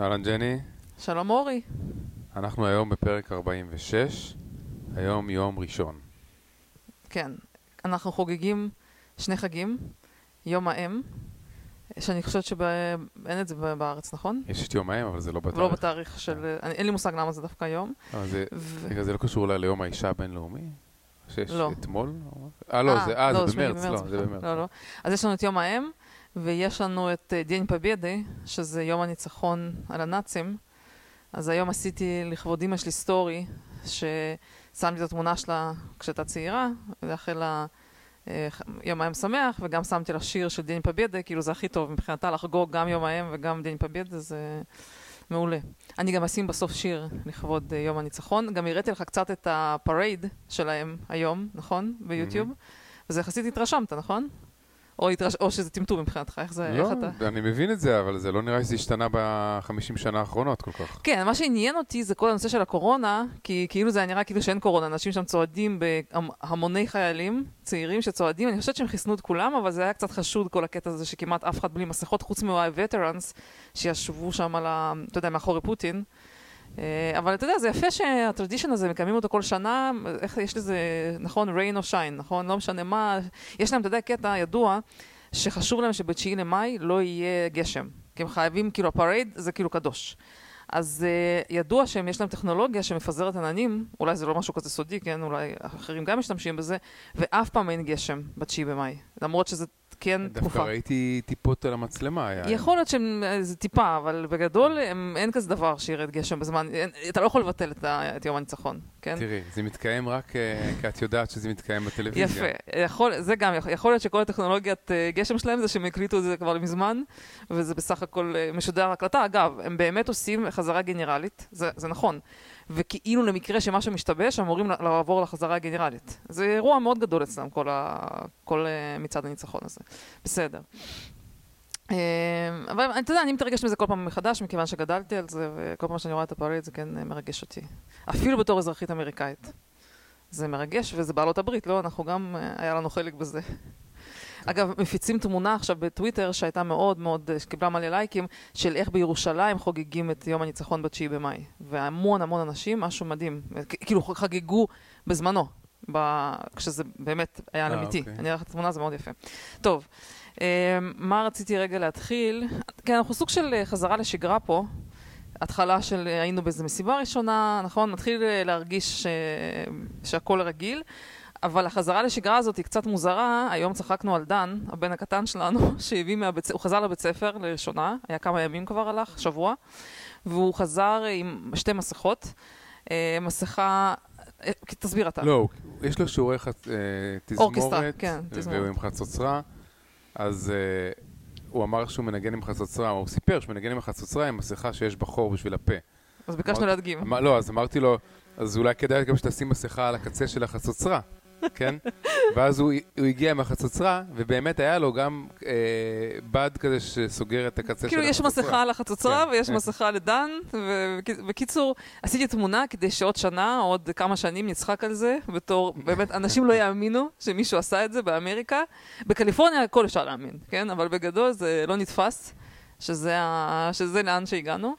אהלן ג'ני, שלום אורי. אנחנו היום בפרק 46, היום יום ראשון. כן, אנחנו חוגגים שני חגים, יום האם, שאני חושבת שאין את זה בארץ, נכון? יש את יום האם, אבל זה לא בתאריך. לא בתאריך של... אני, אין לי מושג למה זה דווקא. אבל זה, ו- זה לא קשור אולי ליום האישה הבינלאומי? שיש לא. אתמול? אה, לא, זה, אה, זה שמונה במרץ, לא, זה נכון. במרץ. לא, לא. אז יש לנו את יום האם, ויש לנו את אה, День Победы, שזה יום הניצחון על הנאצים. אז היום עשיתי לכבוד אמא שלי story, ששמתי את התמונה שלה כשהייתה צעירה, לאחל לה אה, יום האם שמח, וגם שמתי לה שיר של День Победы, כאילו זה הכי טוב מבחינתה לחגוג גם יום האם וגם День Победы, זה מעולה. אני גם אשים בסוף שיר לכבוד אה, יום הניצחון. גם הראיתי לך קצת את ה parade שלהם היום, נכון? ביוטיוב. וזה יחסית התרשמת, נכון? או, התרש... או שזה טמטום מבחינתך, איך זה, לא, איך אתה... אני מבין את זה, אבל זה לא נראה שזה השתנה בחמישים שנה האחרונות כל כך. כן, מה שעניין אותי זה כל הנושא של הקורונה, כי כאילו זה נראה כאילו שאין קורונה, אנשים שם צועדים בהמוני חיילים צעירים שצועדים, אני חושבת שהם חיסנו את כולם, אבל זה היה קצת חשוד כל הקטע הזה שכמעט אף אחד בלי מסכות, חוץ מ-veterans שישבו שם על ה... אתה יודע, מאחורי פוטין. אה, אבל אתה יודע, זה יפה שהטרדישן הזה, מקיימים אותו כל שנה, איך יש לזה, נכון, rain or shine, נכון? לא משנה מה, יש להם, אתה יודע, קטע ידוע, שחשוב להם שב-9 למאי לא יהיה גשם. כי הם חייבים, כאילו, ה parade זה כאילו קדוש. אז uh, ידוע שהם, יש להם טכנולוגיה שמפזרת עננים, אולי זה לא משהו כזה סודי, כן, אולי אחרים גם משתמשים בזה, ואף פעם אין גשם ב-9 במאי, למרות שזה כן דווקא תקופה. ראיתי טיפות על המצלמה. היה- יכול להיות שזה טיפה, אבל בגדול הם, אין כזה דבר שירד גשם בזמן, אין, אתה לא יכול לבטל את, ה, את יום הניצחון, כן? תראי, זה מתקיים רק אה, כי את יודעת שזה מתקיים בטלוויזיה. יפה, יכול, זה גם, יכול- יכול להיות שכל הטכנולוגיית אה, גשם שלהם זה שהם הקליטו את זה כבר מזמן, וזה בסך הכל אה, משודר הקלטה. אגב, הם באמת עושים חזרה גנרלית, זה, זה נכון, וכאילו למקרה שמשהו משתבש, אמורים לעבור לחזרה הגנרלית. זה אירוע מאוד גדול אצלם, כל, ה, כל אה, מצעד הניצחון הזה. בסדר. אה, אבל אתה יודע, אני מתרגשת מזה כל פעם מחדש, מכיוון שגדלתי על זה, וכל פעם שאני רואה את הפריט זה כן אה, מרגש אותי. אפילו בתור אזרחית אמריקאית. זה מרגש, וזה בעלות הברית, לא? אנחנו גם, היה לנו חלק בזה. אגב, מפיצים תמונה עכשיו בטוויטר שהייתה מאוד מאוד, שקיבלה מלא לייקים, של איך בירושלים חוגגים את יום הניצחון ב-9 במאי. והמון המון אנשים, משהו מדהים. כאילו חגגו בזמנו, ב... כשזה באמת היה אה, אמיתי. אוקיי. אני אראה לך את התמונה, זה מאוד יפה. טוב, אה, מה רציתי רגע להתחיל? כן, אנחנו סוג של אה, חזרה לשגרה פה. התחלה של אה, היינו באיזו מסיבה ראשונה, נכון? מתחיל אה, להרגיש ש... שהכל רגיל. אבל החזרה לשגרה הזאת היא קצת מוזרה. היום צחקנו על דן, הבן הקטן שלנו, שהביא מהבית... הוא חזר לבית ספר לראשונה, היה כמה ימים כבר הלך, שבוע, והוא חזר עם שתי מסכות. אה, מסכה... אה, תסביר אתה. לא, יש לו שיעורי חצ- אה, אורקסטרה, תזמורת, כן, תזמורת. והוא עם חצוצרה, אז אה, הוא אמר שהוא מנגן עם חצוצרה, הוא סיפר שהוא מנגן עם חצוצרה עם מסכה שיש בה חור בשביל הפה. אז ביקשנו להדגים. לא, אז אמרתי לו, אז אולי כדאי גם שתשים מסכה על הקצה של החצוצרה, כן? ואז הוא, הוא הגיע עם החצוצרה, ובאמת היה לו גם אה, בד כזה שסוגר את הקצה כאילו של יש החצוצרה. מסכה על החצוצרה כן, ויש כן. מסכה לדן, ובקיצור, עשיתי תמונה כדי שעוד שנה, עוד כמה שנים נצחק על זה, בתור, באמת, אנשים לא יאמינו שמישהו עשה את זה באמריקה. בקליפורניה הכל אפשר להאמין, כן? אבל בגדול זה לא נתפס, שזה, ה... שזה לאן שהגענו.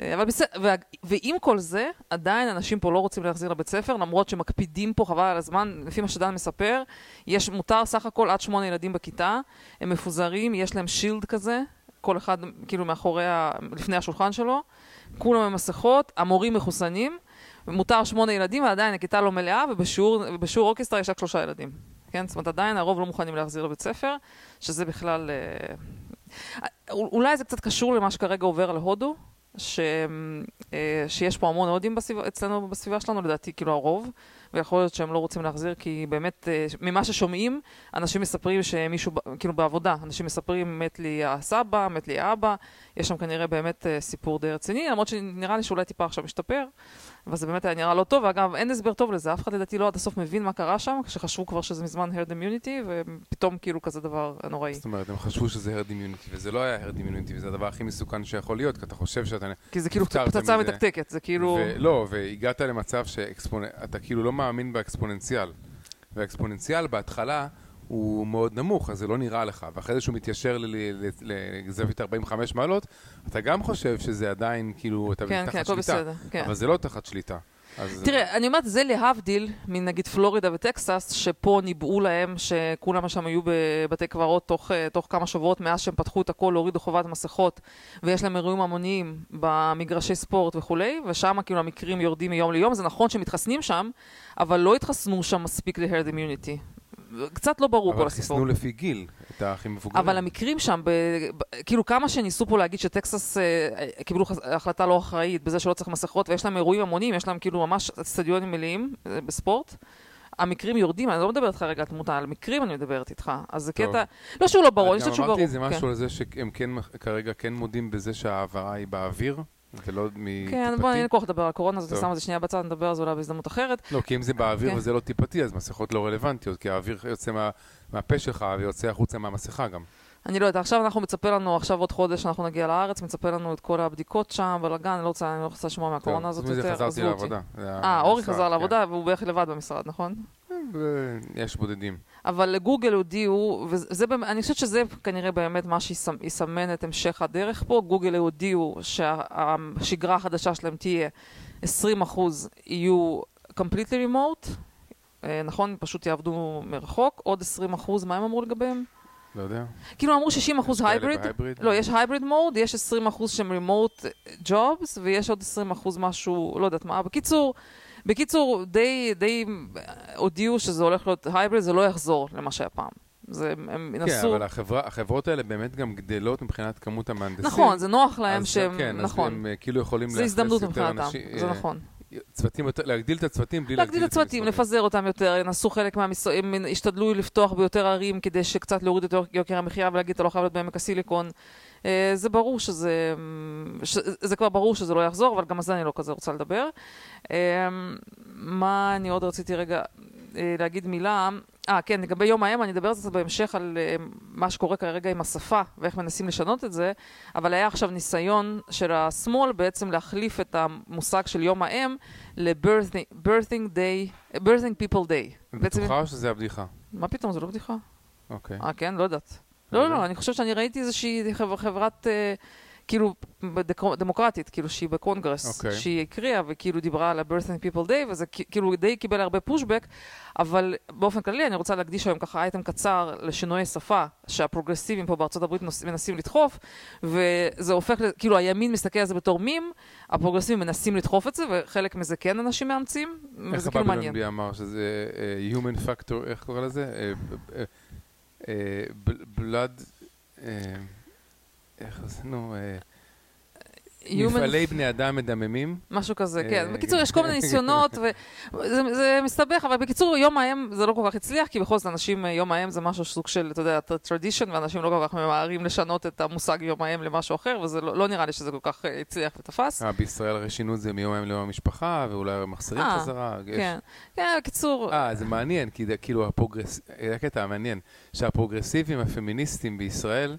אה, אבל בסדר. ועם כל זה, עדיין אנשים פה לא רוצים להחזיר לבית ספר, למרות שמקפידים פה חבל על הזמן, לפי מה שדן מספר, יש מותר סך הכל עד שמונה ילדים בכיתה, הם מפוזרים, יש להם שילד כזה, כל אחד כאילו מאחורי, ה... לפני השולחן שלו, כולם עם מסכות, המורים מחוסנים, מותר שמונה ילדים, ועדיין הכיתה לא מלאה, ובשיעור, אורקסטרה יש רק שלושה ילדים. כן? זאת אומרת, עדיין הרוב לא מוכנים להחזיר לבית ספר, שזה בכלל... אה, אולי זה קצת קשור למה שכרגע עובר על הודו, ש, אה, שיש פה המון הודים בסביבה, אצלנו בסביבה שלנו, לדעתי כאילו הרוב, ויכול להיות שהם לא רוצים להחזיר, כי באמת, אה, ממה ששומעים, אנשים מספרים שמישהו, כאילו בעבודה, אנשים מספרים, מת לי הסבא, מת לי האבא, יש שם כנראה באמת אה, סיפור די רציני, למרות שנראה לי שאולי טיפה עכשיו משתפר, אבל זה באמת היה נראה לא טוב, ואגב, אין הסבר טוב לזה, אף אחד לדעתי לא עד הסוף מבין מה קרה שם, כשחשבו כבר שזה מזמן herd immunity, ופתאום כאילו כזה דבר נוראי. זאת אומרת, הם חשבו שזה herd immunity, וזה לא היה herd immunity, וזה הדבר הכי מסוכן שיכול להיות, כי אתה חושב שאתה... כי זה כאילו פצצה. מתקתקת, זה כאילו... ולא, והגעת למצב שאתה כאילו לא מאמין באקספוננציאל. והאקספוננציאל בהתחלה הוא מאוד נמוך, אז זה לא נראה לך. ואחרי זה שהוא מתיישר לזווית 45 מעלות, אתה גם חושב שזה עדיין, כאילו, אתה כן, תחת כן, הכל שליטה. בסדר. כן. אבל זה לא תחת שליטה. אז- תראה, אני אומרת, זה להבדיל מנגיד פלורידה וטקסס, שפה ניבאו להם שכולם שם היו בבתי קברות תוך, אה, תוך כמה שבועות מאז שהם פתחו את הכל, הורידו חובת מסכות, ויש להם אירועים המוניים במגרשי ספורט וכולי, ושם כאילו המקרים יורדים מיום ליום. זה נכון שמתחסנים שם, אבל לא התחסנו שם מספיק ל-herd immunity. קצת לא ברור כל אבל הסיפור. חיסנו לפי גיל את הכי מבוגרים. אבל המקרים שם, ב, ב, כאילו כמה שניסו פה להגיד שטקסס אה, קיבלו חס- החלטה לא אחראית בזה שלא צריך מסכות, ויש להם אירועים המוניים, יש להם כאילו ממש אצטדיונים מלאים אה, בספורט. המקרים יורדים, אני לא מדברת איתך רגע על תמותה, על מקרים אני מדברת איתך. אז זה. קטע, לא שהוא לא ברור, אני חושבת שהוא גם ברור. אמרתי איזה כן. משהו על זה שהם כן, כרגע כן מודים בזה שההעברה היא באוויר, ולא מטיפתי. כן, בוא, אין כוח לדבר על קורונה, אז טוב. שם את זה שנייה בצד, נדבר על זה אולי בהזדמנות אחרת. לא, כי אם זה באוויר כן. וזה לא טיפתי, אז מסכות לא רלוונטיות, כי האוויר יוצא מה- מהפה שלך ויוצא החוצה מהמסכה גם. אני לא יודעת, עכשיו אנחנו מצפה לנו, עכשיו עוד חודש אנחנו נגיע לארץ, מצפה לנו את כל הבדיקות שם, בלאגן, אני לא רוצה, אני לא רוצה לשמוע מהקורונה הזאת יותר, חזרתי. לעבודה. זה אה, אורי חזר כן. לעבודה, והוא בערך לבד במשרד, נכון? ו- יש בודדים. אבל גוגל הודיעו, וזה באמת, אני חושבת שזה כנראה באמת מה שיסמן את המשך הדרך פה, גוגל הודיעו שהשגרה החדשה שלהם תהיה 20% יהיו completely remote, אה, נכון? פשוט יעבדו מרחוק, עוד 20% מה הם אמרו לגביהם? לא יודע. כאילו אמרו 60% יש כאלה הייבריד? לא, יש הייבריד מוד, יש 20% שהם remote jobs, ויש עוד 20% משהו, לא יודעת מה. בקיצור, בקיצור, די, די הודיעו שזה הולך להיות הייבריד, זה לא יחזור למה שהיה פעם. זה, הם כן, ינסו... אבל החברה- החברות האלה באמת גם גדלות מבחינת כמות המהנדסים. נכון, זה נוח להם אז שהם, כן, אז נכון. הם אה, כאילו יכולים זה הזדמנות לאכלס יותר מבחינתם, אנשים, זה אה, נכון. צוותים יותר, להגדיל את הצוותים בלי להגדיל את הצוותים, המשרדים. לפזר אותם יותר, ינסו חלק מהמשרדים, ישתדלו לפתוח ביותר ערים כדי שקצת להוריד את יוקר המחיה ולהגיד, אתה לא חייב להיות בעמק הסיליקון. אה, זה ברור שזה, ש- זה כבר ברור שזה לא יחזור, אבל גם על זה אני לא כזה רוצה לדבר. אה, מה אני עוד רציתי רגע אה, להגיד מילה? אה, כן, לגבי יום האם, אני אדבר על זה בהמשך על אה, מה שקורה כרגע עם השפה ואיך מנסים לשנות את זה, אבל היה עכשיו ניסיון של השמאל בעצם להחליף את המושג של יום האם ל-birthing birthing day, birthing people day. את בעצם, בטוחה או שזה הבדיחה? מה פתאום, זה לא בדיחה. אוקיי. אה, כן? לא יודעת. לא, לא, לא, אני חושבת שאני ראיתי איזושהי חבר- חברת, אה, כאילו, דמוקרטית, כאילו, שהיא בקונגרס, אוקיי. שהיא הקריאה וכאילו דיברה על ה-birthing people day, וזה כאילו די קיבל הרבה פושבק, אבל באופן כללי אני רוצה להקדיש היום ככה אייטם קצר לשינויי שפה שהפרוגרסיבים פה בארצות הברית נוס- מנסים לדחוף, וזה הופך, כאילו הימין מסתכל על זה בתור מים, הפרוגרסיבים מנסים לדחוף את זה, וחלק מזה כן אנשים מאמצים, איך וזה כאילו הבבלון מעניין. בי אמר שזה אה, human factor, איך קורא לזה? אה, אה, אה, ב- blood... אה, איך זה? נו, מפעלי בני אדם מדממים. משהו כזה, אה, כן. בקיצור, יש כל מיני ניסיונות, וזה זה מסתבך, אבל בקיצור, יום האם זה לא כל כך הצליח, כי בכל זאת אנשים, אה, יום האם זה משהו סוג של, אתה יודע, tradition, ואנשים לא כל כך ממהרים לשנות את המושג יום האם למשהו אחר, וזה לא, לא נראה לי שזה כל כך אה, הצליח ותפס. אה, בישראל הרי שינו את זה מיום היום ליום המשפחה, ואולי מחזירים אה, חזרה. כן. כן, בקיצור, אה, זה מעניין, כי כאילו הפרוגרס... זה הקטע המעניין, שהפרוגרסיבים הפמיניסטים בישראל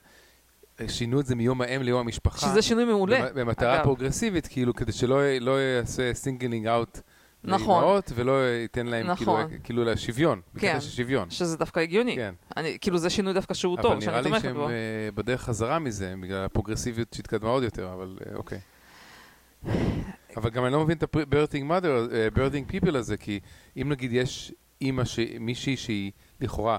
שינו את זה מיום האם ליום המשפחה. שזה שינוי מעולה. במ- במטרה אגב. פרוגרסיבית, כאילו, כדי שלא לא יעשה singling out נכון. לאמהות, ולא ייתן להם כאילו, נכון. כאילו לשוויון, כן. בקטע של שוויון. שזה דווקא הגיוני. כן. אני, כאילו זה שינוי דווקא שהוא טוב, אבל שאני נראה לי תומכת שהם בו. אה, בדרך חזרה מזה, בגלל הפרוגרסיביות שהתקדמה עוד יותר, אבל אה, אוקיי. אבל גם אני לא מבין את ה-birthing mother, birthing people הזה, כי אם נגיד יש אימא, ש- מישהי שהיא לכאורה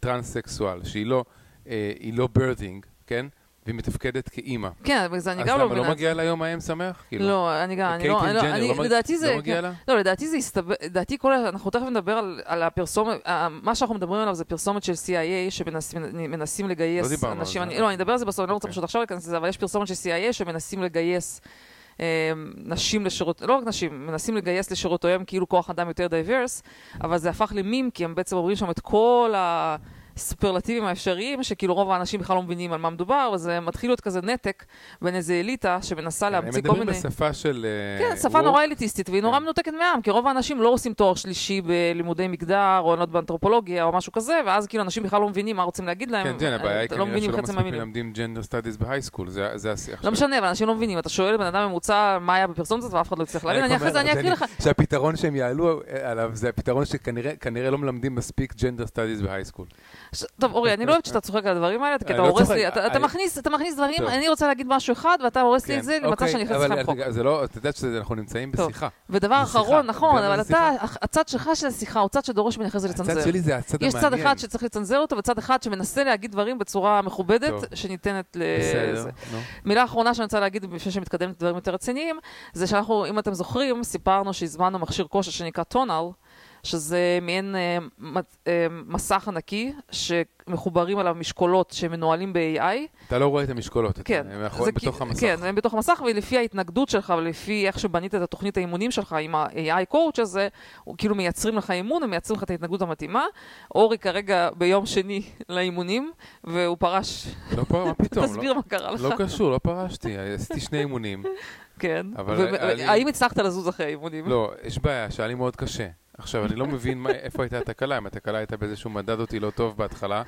טרנס-סקסואל, שהיא לא, אה, לא birthing, כן? והיא מתפקדת כאימא. כן, אבל זה אני אז גם לא למה מבינה לא את זה. מגיע לה יום האם שמח? כאילו? לא, אני גם, אני לא, אני לא, אני, לא לדעתי זה, לא מגיע כן. לה? לא, לדעתי זה הסתבר, לדעתי כל, אנחנו תכף נדבר על, על הפרסומת, מה שאנחנו מדברים עליו זה פרסומת של CIA שמנסים מנסים לגייס לא אנשים. אני, לא, אני אדבר על זה בסוף, אני לא רוצה אוקיי. פשוט עכשיו להיכנס לזה, אבל יש פרסומת של CIA שמנסים לגייס אה, נשים לשירות, לא רק נשים, מנסים לגייס לשירותיהם כאילו כוח אדם יותר diverse, אבל זה הפך למים, כי הם בעצם אומרים שם את כל ה... סופרלטיבים האפשריים, שכאילו רוב האנשים בכלל לא מבינים על מה מדובר, וזה מתחיל להיות כזה נתק בין איזה אליטה שמנסה להמציא כל הם מיני... מדברים בשפה של... אה, כן, שפה וורק. נורא אליטיסטית, והיא נורא כן. מנותקת מהעם, כי רוב האנשים לא עושים תואר שלישי בלימודי מגדר, או אני לא יודעת, באנתרופולוגיה, או משהו כזה, ואז כאילו אנשים בכלל לא מבינים מה רוצים להגיד להם. כן, כן, הבעיה היא לא כנראה שלא מספיק. מלמדים gender studies ב high school, זה השיח לא. משנה, אבל אנשים לא מבינים. אתה שואל בן אדם ממוצע מה היה בפרסומת הזאת, ואף אחד לא יצטרך להבין. אני אחרי זה אני אקריא לך. שהפתרון שהם יעלו עליו זה הפתרון שכנראה כנראה לא מלמדים מספיק gender studies ב high school. ש- טוב, אורי, אני לא אוהבת שאתה צוחק על הדברים האלה, כי אתה לא הורס לי, אתה אתה מכניס אתה מכניס דברים. אני רוצה להגיד משהו אחד, ואתה הורס לי את זה למצב אוקיי, שאני נכנסת אבל לך למחוק. זה לא, את יודעת שאנחנו נמצאים. בשיחה. ודבר אחרון, אתה נכון, יודע אבל אתה, הצד שלך של השיחה הוא צד שדורש ממני אחרי זה הצד לצנזר. שלי זה הצד יש המעניין. צד אחד שצריך לצנזר אותו, וצד אחד שמנסה להגיד דברים בצורה מכובדת. שניתנת ל... מילה אחרונה שאני רוצה להגיד לפני שמתקדמת לדברים יותר רציניים, זה שאנחנו, אם אתם זוכרים, סיפרנו שהזמנו מכשיר כושר שנקרא טונל, שזה מעין אה, אה, מסך ענקי שמחוברים עליו משקולות שמנוהלים ב-AI. אתה לא רואה את המשקולות. אתה- כן, הם מאחורי- זה בתוך כי- המסך. כן, הם בתוך המסך, ולפי ההתנגדות שלך ולפי איך שבנית את התוכנית האימונים שלך עם ה-AI coach הזה, הוא כאילו מייצרים לך אימון ומייצרים לך את ההתנגדות המתאימה. אורי כרגע ביום שני לאימונים, והוא פרש. לא פה, מה פתאום? תסביר מה קרה לך. לא קשור, לא פרשתי, עשיתי שני אימונים. כן. אבל ו- האם הצלחת לזוז אחרי האימונים? לא, יש בעיה, שהיה לי מאוד קשה. עכשיו, אני לא מבין מה- איפה הייתה התקלה, אם התקלה הייתה בזה שהוא מדד אותי לא טוב בהתחלה.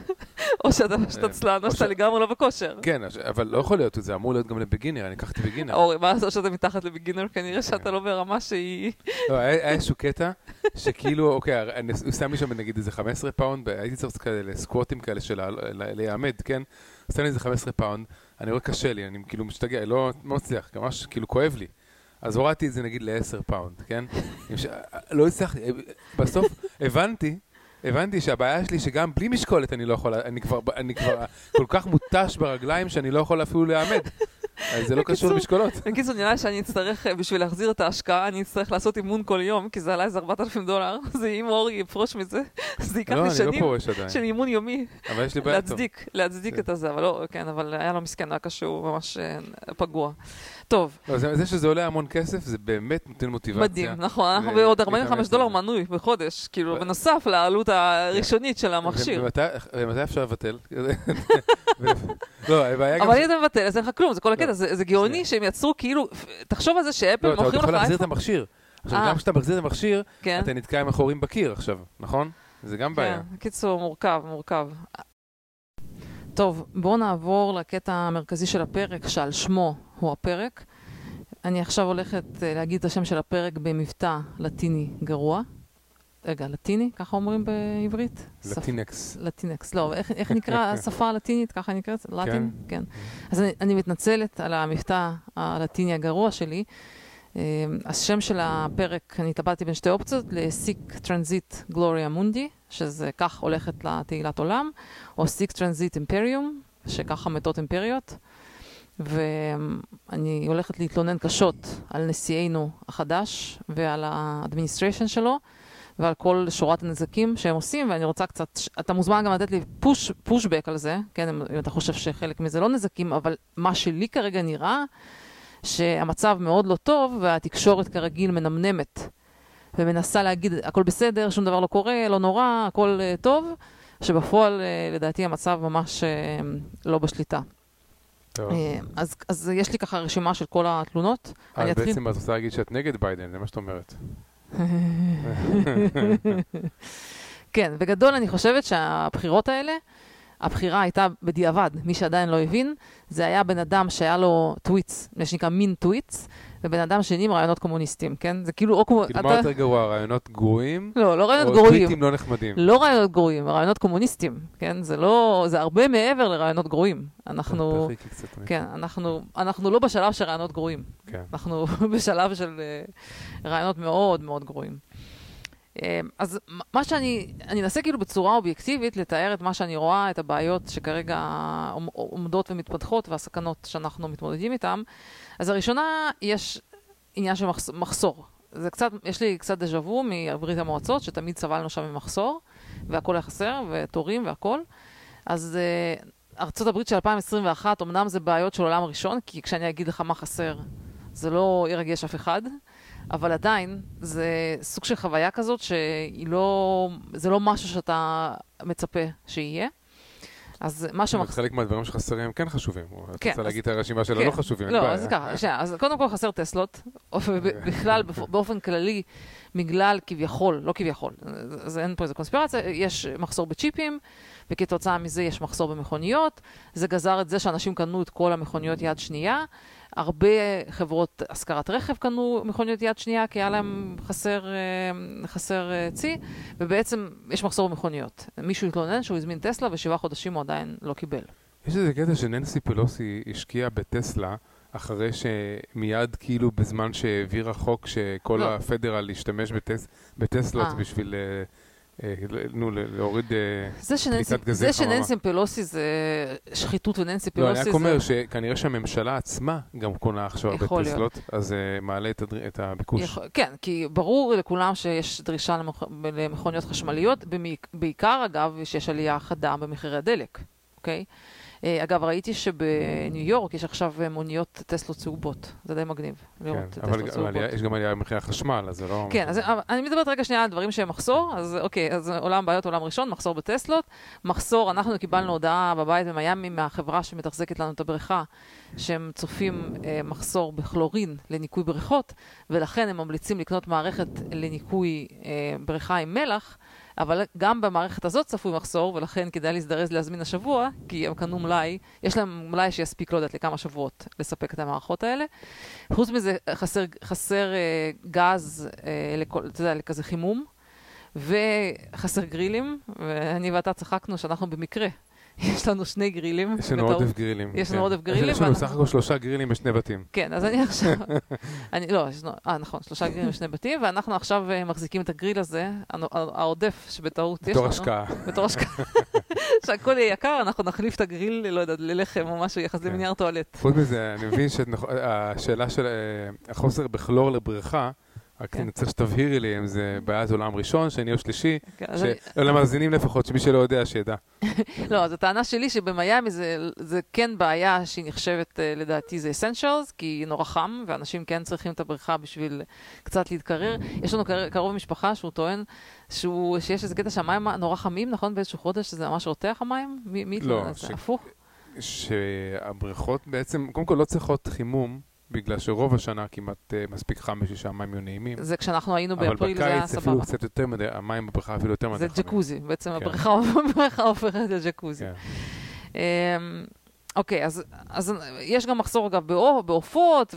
או שאתה עצלן, או או שאתה לגמרי לא בכושר. כן, אבל לא יכול להיות, זה אמור להיות גם ל beginner, אני לקחתי beginner. אורי, מה לעשות שאתה מתחת ל beginner? כנראה שאתה לא ברמה שהיא... לא, היה איזשהו קטע, שכאילו, אוקיי, אני- הוא שם לי שם נגיד איזה 15 פאונד, הייתי צריך כאלה סקווטים כאלה של להיעמד, כן? שם לי איזה 15 פאונד, אני רואה קשה לי, אני כאילו משתגע, לא לא מצליח, ממש כאילו כואב לי. אז הורדתי את זה נגיד ל-10 פאונד, כן? לא הצלחתי, בסוף הבנתי, הבנתי שהבעיה שלי שגם בלי משקולת אני לא יכול, אני כבר, אני כבר כל כך מותש ברגליים שאני לא יכול אפילו להיעמד. אז זה לא קשור למשקולות. בקיצור, נראה שאני אצטרך, אה, בשביל להחזיר את ההשקעה, אני אצטרך לעשות אימון כל יום, כי זה עלה איזה 4,000 דולר. זה אם אורי יפרוש מזה, זה ייקח לא, לי לא שנים של אימון יומי. אבל יש לי בעיה טוב. להצדיק, להצדיק כן. את הזה, אבל לא, כן, אבל היה לו מסכן, היה קשור ממש אה, פגוע. טוב, לא, זה, זה שזה עולה המון כסף, זה באמת נותן מוטיבציה. מדהים, נכון, אנחנו בעוד להתאמץ 45 על דולר. מנוי בחודש, כאילו, בנוסף לעלות הראשונית של המכשיר. ומתי, אפשר לבטל? לא, הבעיה גם... אבל אם אתה מבטל, אז אין לך כלום, זה כל הקטע, לא. זה גאוני שהם יצרו כאילו, תחשוב על זה שאפל לא, אתה מוכרים לך יכול להחזיר את המכשיר. עכשיו, אה. גם כשאתה מחזיר את המכשיר, כן, אתה נתקע עם החורים בקיר עכשיו, נכון? זה גם בעיה. כן, קיצור, מורכב, מורכב. טוב, בואו נעבור לקטע המרכזי של הפרק, שעל שמו הוא הפרק. אני עכשיו הולכת אה, להגיד את השם של הפרק במבטא לטיני גרוע. רגע, לטיני? ככה אומרים בעברית? שפ- לטינקס. לטינקס, לא, איך, איך נקרא השפה הלטינית? ככה נקראת? לטין? כן. אז אני, אני מתנצלת על המבטא הלטיני הגרוע שלי. אה, השם של הפרק, אני התלבטתי בין שתי אופציות, ל- Sic transit gloria mundi, שזה כך הולכת לה תהילת עולם, או Sic transit imperium, שככה מתות אימפריות. ואני הולכת להתלונן קשות על נשיאנו החדש ועל ה administration שלו. ועל כל שורת הנזקים שהם עושים, ואני רוצה קצת, אתה מוזמן גם לתת לי push, pushback על זה, כן, אם אתה חושב שחלק מזה לא נזקים, אבל מה שלי כרגע נראה, שהמצב מאוד לא טוב, והתקשורת כרגיל מנמנמת, ומנסה להגיד, הכל בסדר, שום דבר לא קורה, לא נורא, הכל uh, טוב, שבפועל, uh, לדעתי, המצב ממש uh, לא בשליטה. טוב. אז, אז יש לי ככה רשימה של כל התלונות. אז אני אתחיל- בעצם את רוצה להגיד שאת נגד ביידן, זה מה שאת אומרת. כן, בגדול אני חושבת שהבחירות האלה, הבחירה הייתה בדיעבד, מי שעדיין לא הבין, זה היה בן אדם שהיה לו tweets, מה שנקרא מין טוויטס, ובן אדם שני עם רעיונות קומוניסטיים, כן? זה כאילו או כמו... כאילו, מה יותר גרוע, רעיונות גרועים? לא, לא רעיונות או גרועים. טוויטים לא נחמדים? לא רעיונות גרועים, רעיונות קומוניסטיים, כן? זה לא... זה הרבה מעבר לרעיונות גרועים. אנחנו... כן, אנחנו, אנחנו לא בשלב של רעיונות גרועים. כן. אנחנו בשלב של uh, רעיונות מאוד מאוד גרועים. Um, אז מה שאני, אני אנסה כאילו בצורה אובייקטיבית לתאר את מה שאני רואה, את הבעיות שכרגע עומ- עומדות ומתפתחות והסכנות שאנחנו מתמודדים איתן. אז הראשונה, יש עניין של מחס- מחסור. זה קצת, יש לי קצת דז'ה וו מברית המועצות, שתמיד סבלנו שם ממחסור, והכל היה חסר, ותורים והכל. אז uh, ארצות הברית של 2021, אמנם זה בעיות של עולם ראשון, כי כשאני אגיד לך מה חסר, זה לא ירגש אף אחד, אבל עדיין, זה סוג של חוויה כזאת שהיא לא, זה לא משהו שאתה מצפה שיהיה. אז מה אבל שמחסר... חלק מהדברים שחסרים הם כן חשובים. את כן, רוצה אז- להגיד את הרשימה של כן. הלא חשובים, לא. אז ככה, שנייה, אז קודם כל חסר טסלות, בכלל, באופן כללי, בגלל כביכול, לא כביכול, אז אין פה איזה קונספירציה, יש מחסור בצ'יפים, וכתוצאה מזה יש מחסור במכוניות, זה גזר את זה שאנשים קנו את כל המכוניות יד שנייה, הרבה חברות השכרת רכב קנו מכוניות יד שנייה, כי היה להם חסר, אה, חסר אה, צי, ובעצם יש מחסור במכוניות. מישהו התלונן שהוא הזמין טסלה ושבעה חודשים הוא עדיין לא קיבל. יש איזה קטע שננסי פלוסי השקיעה בטסלה, אחרי שמיד כאילו בזמן שהעבירה חוק שכל לא. הפדרל ישתמש בטס, בטסלות אה. בשביל, אה, אה, נו, להוריד... אה, זה שננסי, פליטת גזי זה חממה. שנסי פלוסי זה שחיתות ונסי לא, פלוסי אני זה... רק אומר שכנראה שהממשלה עצמה גם קונה עכשיו הרבה. טסלות, אז זה מעלה את הביקוש. כן, כי ברור לכולם שיש דרישה למכ... למכוניות חשמליות, בעיקר אגב שיש עלייה חדה במחירי הדלק, אוקיי? אה, אגב, ראיתי שבניו יורק יש עכשיו אה, מוניות טסלות צהובות, זה די מגניב, לראות כן, טסלות אבל צהובות. עלייה- יש גם עלייה במחירי החשמל, אז זה לא... כן, אז אבל אני מדברת רגע שנייה על דברים שהם מחסור, אז אוקיי, אז עולם בעיות, עולם ראשון, מחסור בטסלות. מחסור, אנחנו קיבלנו הודעה בבית במיאמי מהחברה שמתחזקת לנו את הבריכה, שהם צופים אה, מחסור בכלורין לניקוי בריכות, ולכן הם ממליצים לקנות מערכת לניקוי אה, בריכה עם מלח, אבל גם במערכת הזאת צפוי מחסור, ולכן כדאי להזדרז להזמין השבוע, כי הם קנו מלאי, יש להם מלאי שיספיק, לא יודעת, לכמה שבועות לספק את המערכות האלה. חוץ מזה, חסר, חסר אה, גז, אה, לכל, אתה יודע, לכזה חימום, וחסר גרילים, ואני ואתה צחקנו שאנחנו במקרה, יש לנו שני גרילים. יש לנו. עודף גרילים. יש לנו כן. עודף גרילים, יש לנו סך הכל שלושה גרילים בשני בתים. כן, אז אני עכשיו, אני, לא, אה, נכון, שלושה גרילים בשני בתים, ואנחנו עכשיו אה, מחזיקים את הגריל הזה, העודף שבטעות יש לנו. בתור השקעה. בתור השקעה. שהכל יהיה יקר, אנחנו נחליף את הגריל, לא יודעת, ללחם או משהו יחסי כן. מנייר טואלט. חוץ מזה, אני מבין שהשאלה של אה, החוסר בכלור לבריכה, רק כן. אני צריך שתבהירי לי אם זה בעיית עולם ראשון, שני או שלישי, ש- למאזינים לפחות, שמי שלא יודע, שידע. לא, אז הטענה שלי שבמיאמי זה, כן בעיה שהיא נחשבת, אה, לדעתי, זה אסנשיאלס, כי נורא חם, ואנשים כן צריכים את הבריכה בשביל קצת להתקרר. יש לנו קר- קרוב משפחה שהוא טוען שיש איזה קטע שהמים נורא חמים, נכון? באיזשהו חודש שזה ממש רותח המים? מי, לא, זה? הפוך? שהבריכות בעצם, קודם כל לא צריכות חימום, בגלל שרוב השנה כמעט אה, מספיק חם בשביל שהמים יהיו נעימים. זה כשאנחנו היינו אבל באפריל זה היה בקיץ אפילו סבבה. קצת יותר מדי, המים בבריכה אפילו יותר מדי זה חמים. ג'קוזי, בעצם כן. הבריכה הופכת לג'קוזי. כן. אמ, אוקיי, אז, אז יש גם מחסור אגב בעופות,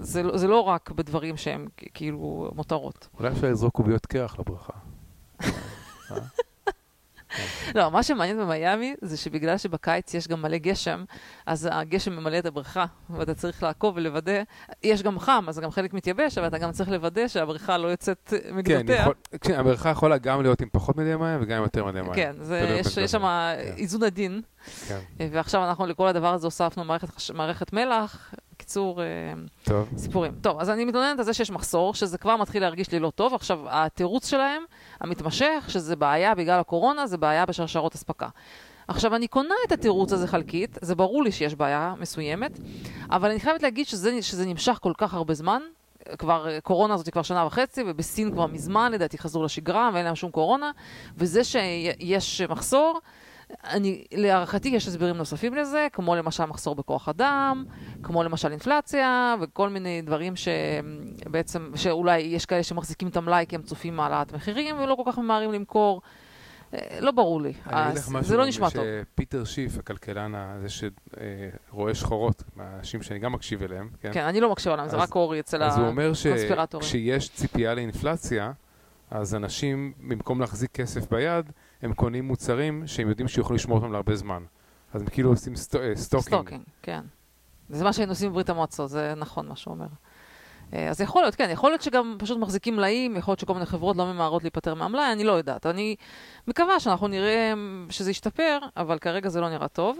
וזה לא- זה לא רק בדברים שהם כאילו מותרות. אולי אפשר לזרוק קוביות קרח לבריכה. לא, מה שמעניין במיאמי זה שבגלל שבקיץ יש גם מלא גשם, אז הגשם ממלא את הבריכה, ואתה צריך לעקוב ולוודא, יש גם חם, אז גם חלק מתייבש, אבל אתה גם צריך לוודא שהבריכה לא יוצאת כן, מגדותיה. כן, הבריכה יכולה גם להיות עם פחות מדי מים וגם עם יותר מדי מים. כן, יש, שם כן. איזון עדין, כן, ועכשיו אנחנו לכל הדבר הזה הוספנו מערכת מלח. בקיצור, אה, טוב. סיפורים. טוב, אז אני מתלוננת על זה שיש מחסור, שזה כבר מתחיל להרגיש לי לא טוב. עכשיו, התירוץ שלהם, המתמשך, שזה בעיה בגלל הקורונה, זה בעיה בשרשרות אספקה. עכשיו, אני קונה את התירוץ הזה חלקית, זה ברור לי שיש בעיה מסוימת, אבל אני חייבת להגיד שזה, שזה נמשך כל כך הרבה זמן. כבר, אה, קורונה הזאת היא כבר שנה וחצי, ובסין כבר מזמן, לדעתי, חזרו לשגרה, ואין להם שום קורונה, וזה שיש מחסור, אני, להערכתי יש הסברים נוספים לזה, כמו למשל מחסור בכוח אדם, כמו למשל אינפלציה, וכל מיני דברים שבעצם, שאולי יש כאלה שמחזיקים את המלאי כי הם צופים מעלת מחירים ולא כל כך ממהרים למכור. אה, לא ברור לי. אני אגיד לך אז משהו, זה לא נשמע טוב. שפיטר שיף, הכלכלן הזה שרואה שחורות, מהאנשים שאני גם מקשיב אליהם, כן? כן, אני לא מקשיבה להם, זה רק אורי אצל אז הוא אומר הקונספירטורים. שכשיש ציפייה לאינפלציה, אז אנשים, במקום להחזיק כסף ביד, הם קונים מוצרים שהם יודעים שיוכלו לשמור אותם להרבה זמן. אז הם כאילו עושים sto- אה, stocking. stocking, כן. זה מה שהיינו עושים בברית המועצות, זה נכון מה שהוא אומר. אה, אז יכול להיות, כן, יכול להיות שגם פשוט מחזיקים מלאים, יכול להיות שכל מיני חברות לא ממהרות להיפטר מהמלאי, אני לא יודעת. אני מקווה שאנחנו נראה שזה ישתפר, אבל כרגע זה לא נראה טוב.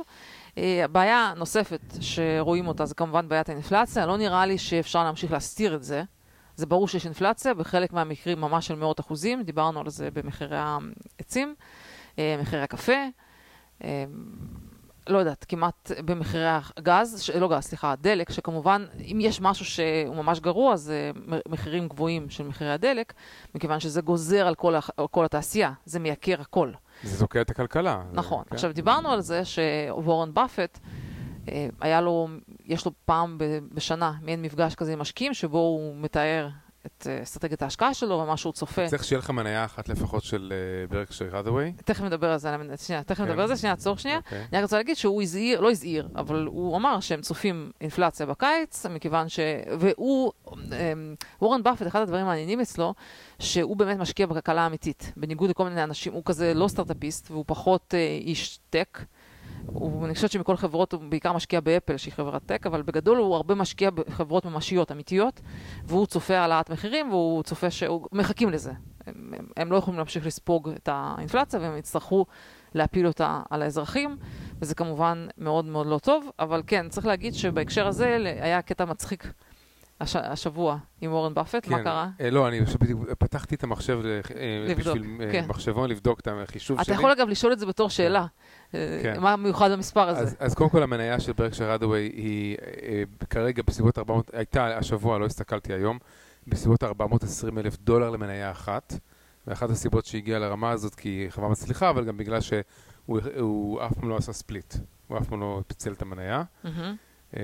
אה, הבעיה נוספת שרואים אותה זה כמובן בעיית האינפלציה, לא נראה לי שאפשר להמשיך להסתיר את זה. זה ברור שיש אינפלציה, בחלק מהמקרים ממש של מאות אחוזים, דיברנו על זה במחירי העצים, אה, מחירי הקפה. אה, לא יודעת, כמעט במחירי הגז, ש- לא גז, סליחה, הדלק, שכמובן, אם יש משהו שהוא ממש גרוע, זה מחירים גבוהים של מחירי הדלק, מכיוון שזה גוזר על כל, על כל התעשייה, זה מייקר הכל. זה תוקע את הכלכלה. זה- נכון. כן. עכשיו, דיברנו על זה שוורן באפט, היה לו, יש לו פעם בשנה מעין מפגש כזה עם משקיעים, שבו הוא מתאר את אה, אסטרטגיית ההשקעה שלו ומה שהוא צופה. צריך שיהיה לך מניה אחת לפחות של אה, ברקשר האדווי. תכף נדבר על זה, שנייה, תכף כן. נדבר על זה, שנייה, עצור שנייה. אוקיי. אני רק רוצה להגיד שהוא הזהיר, לא הזהיר, אבל הוא אמר שהם צופים אינפלציה בקיץ, מכיוון ש... והוא, אמ, וורן באפט, אחד הדברים המעניינים אצלו, שהוא באמת משקיע בכלכלה האמיתית. בניגוד לכל מיני אנשים, הוא כזה לא סטארט-אפיסט, והוא פחות אה, איש טק. הוא, אני חושבת שמכל חברות הוא בעיקר משקיע באפל, שהיא חברת טק, אבל בגדול הוא הרבה משקיע בחברות ממשיות, אמיתיות, והוא צופה העלאת מחירים, והוא צופה שהוא... מחכים לזה. הם, הם, הם לא יכולים להמשיך לספוג את האינפלציה, והם יצטרכו להפיל אותה על האזרחים, וזה כמובן מאוד מאוד לא טוב, אבל כן, צריך להגיד שבהקשר הזה היה קטע מצחיק הש, השבוע עם אורן באפט, מה כן. קרה? אה, לא, אני פשוט בדיוק פתחתי את המחשב ל- אה, לבדוק, בשביל אה, כן. מחשבון לבדוק את החישוב אתה שלי. יכול אגב לשאול את זה בתור שאלה, אה, כן. מה מיוחד במספר הזה? אז, אז קודם כל המניה של ברקשר האדווי היא אה, כרגע בסביבות 400, הייתה השבוע, לא הסתכלתי היום, בסביבות 420 אלף דולר למניה אחת. ואחת הסיבות שהגיעה לרמה הזאת כי היא חברה מצליחה, אבל גם בגלל שהוא הוא אף פעם לא עשה ספליט. הוא אף פעם לא פיצל את המניה. מהמם. אה,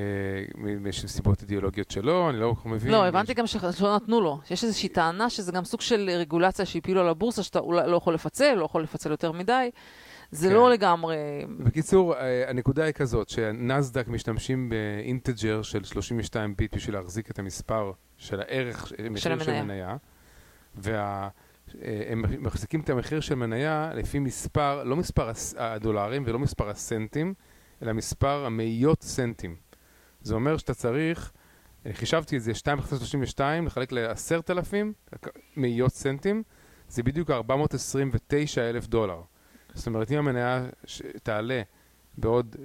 מאיזשהו סיבות אידיאולוגיות שלו, אני לא כל כך מבין. לא, יש- הבנתי גם שלא נתנו לו. שיש איזושהי טענה שזה גם סוג של רגולציה שהפילו על הבורסה, שאתה אולי לא יכול לפצל, לא יכול לפצל יותר מדי. זה כן. לא לגמרי... בקיצור, אה, הנקודה היא כזאת, שנסדק משתמשים באינטג'ר של 32 ביט בשביל להחזיק את המספר של הערך, מחיר של המניה. מניה, והם מחזיקים את המחיר של מניה לפי מספר, לא מספר הדולרים ולא מספר הסנטים, אלא מספר המאיות סנטים. זה אומר שאתה צריך, אה, חישבתי את זה, 2.32 לחלק ל-10,000 מאיות סנטים, זה בדיוק 429 אלף דולר. זאת אומרת, אם המניה ש- תעלה בעוד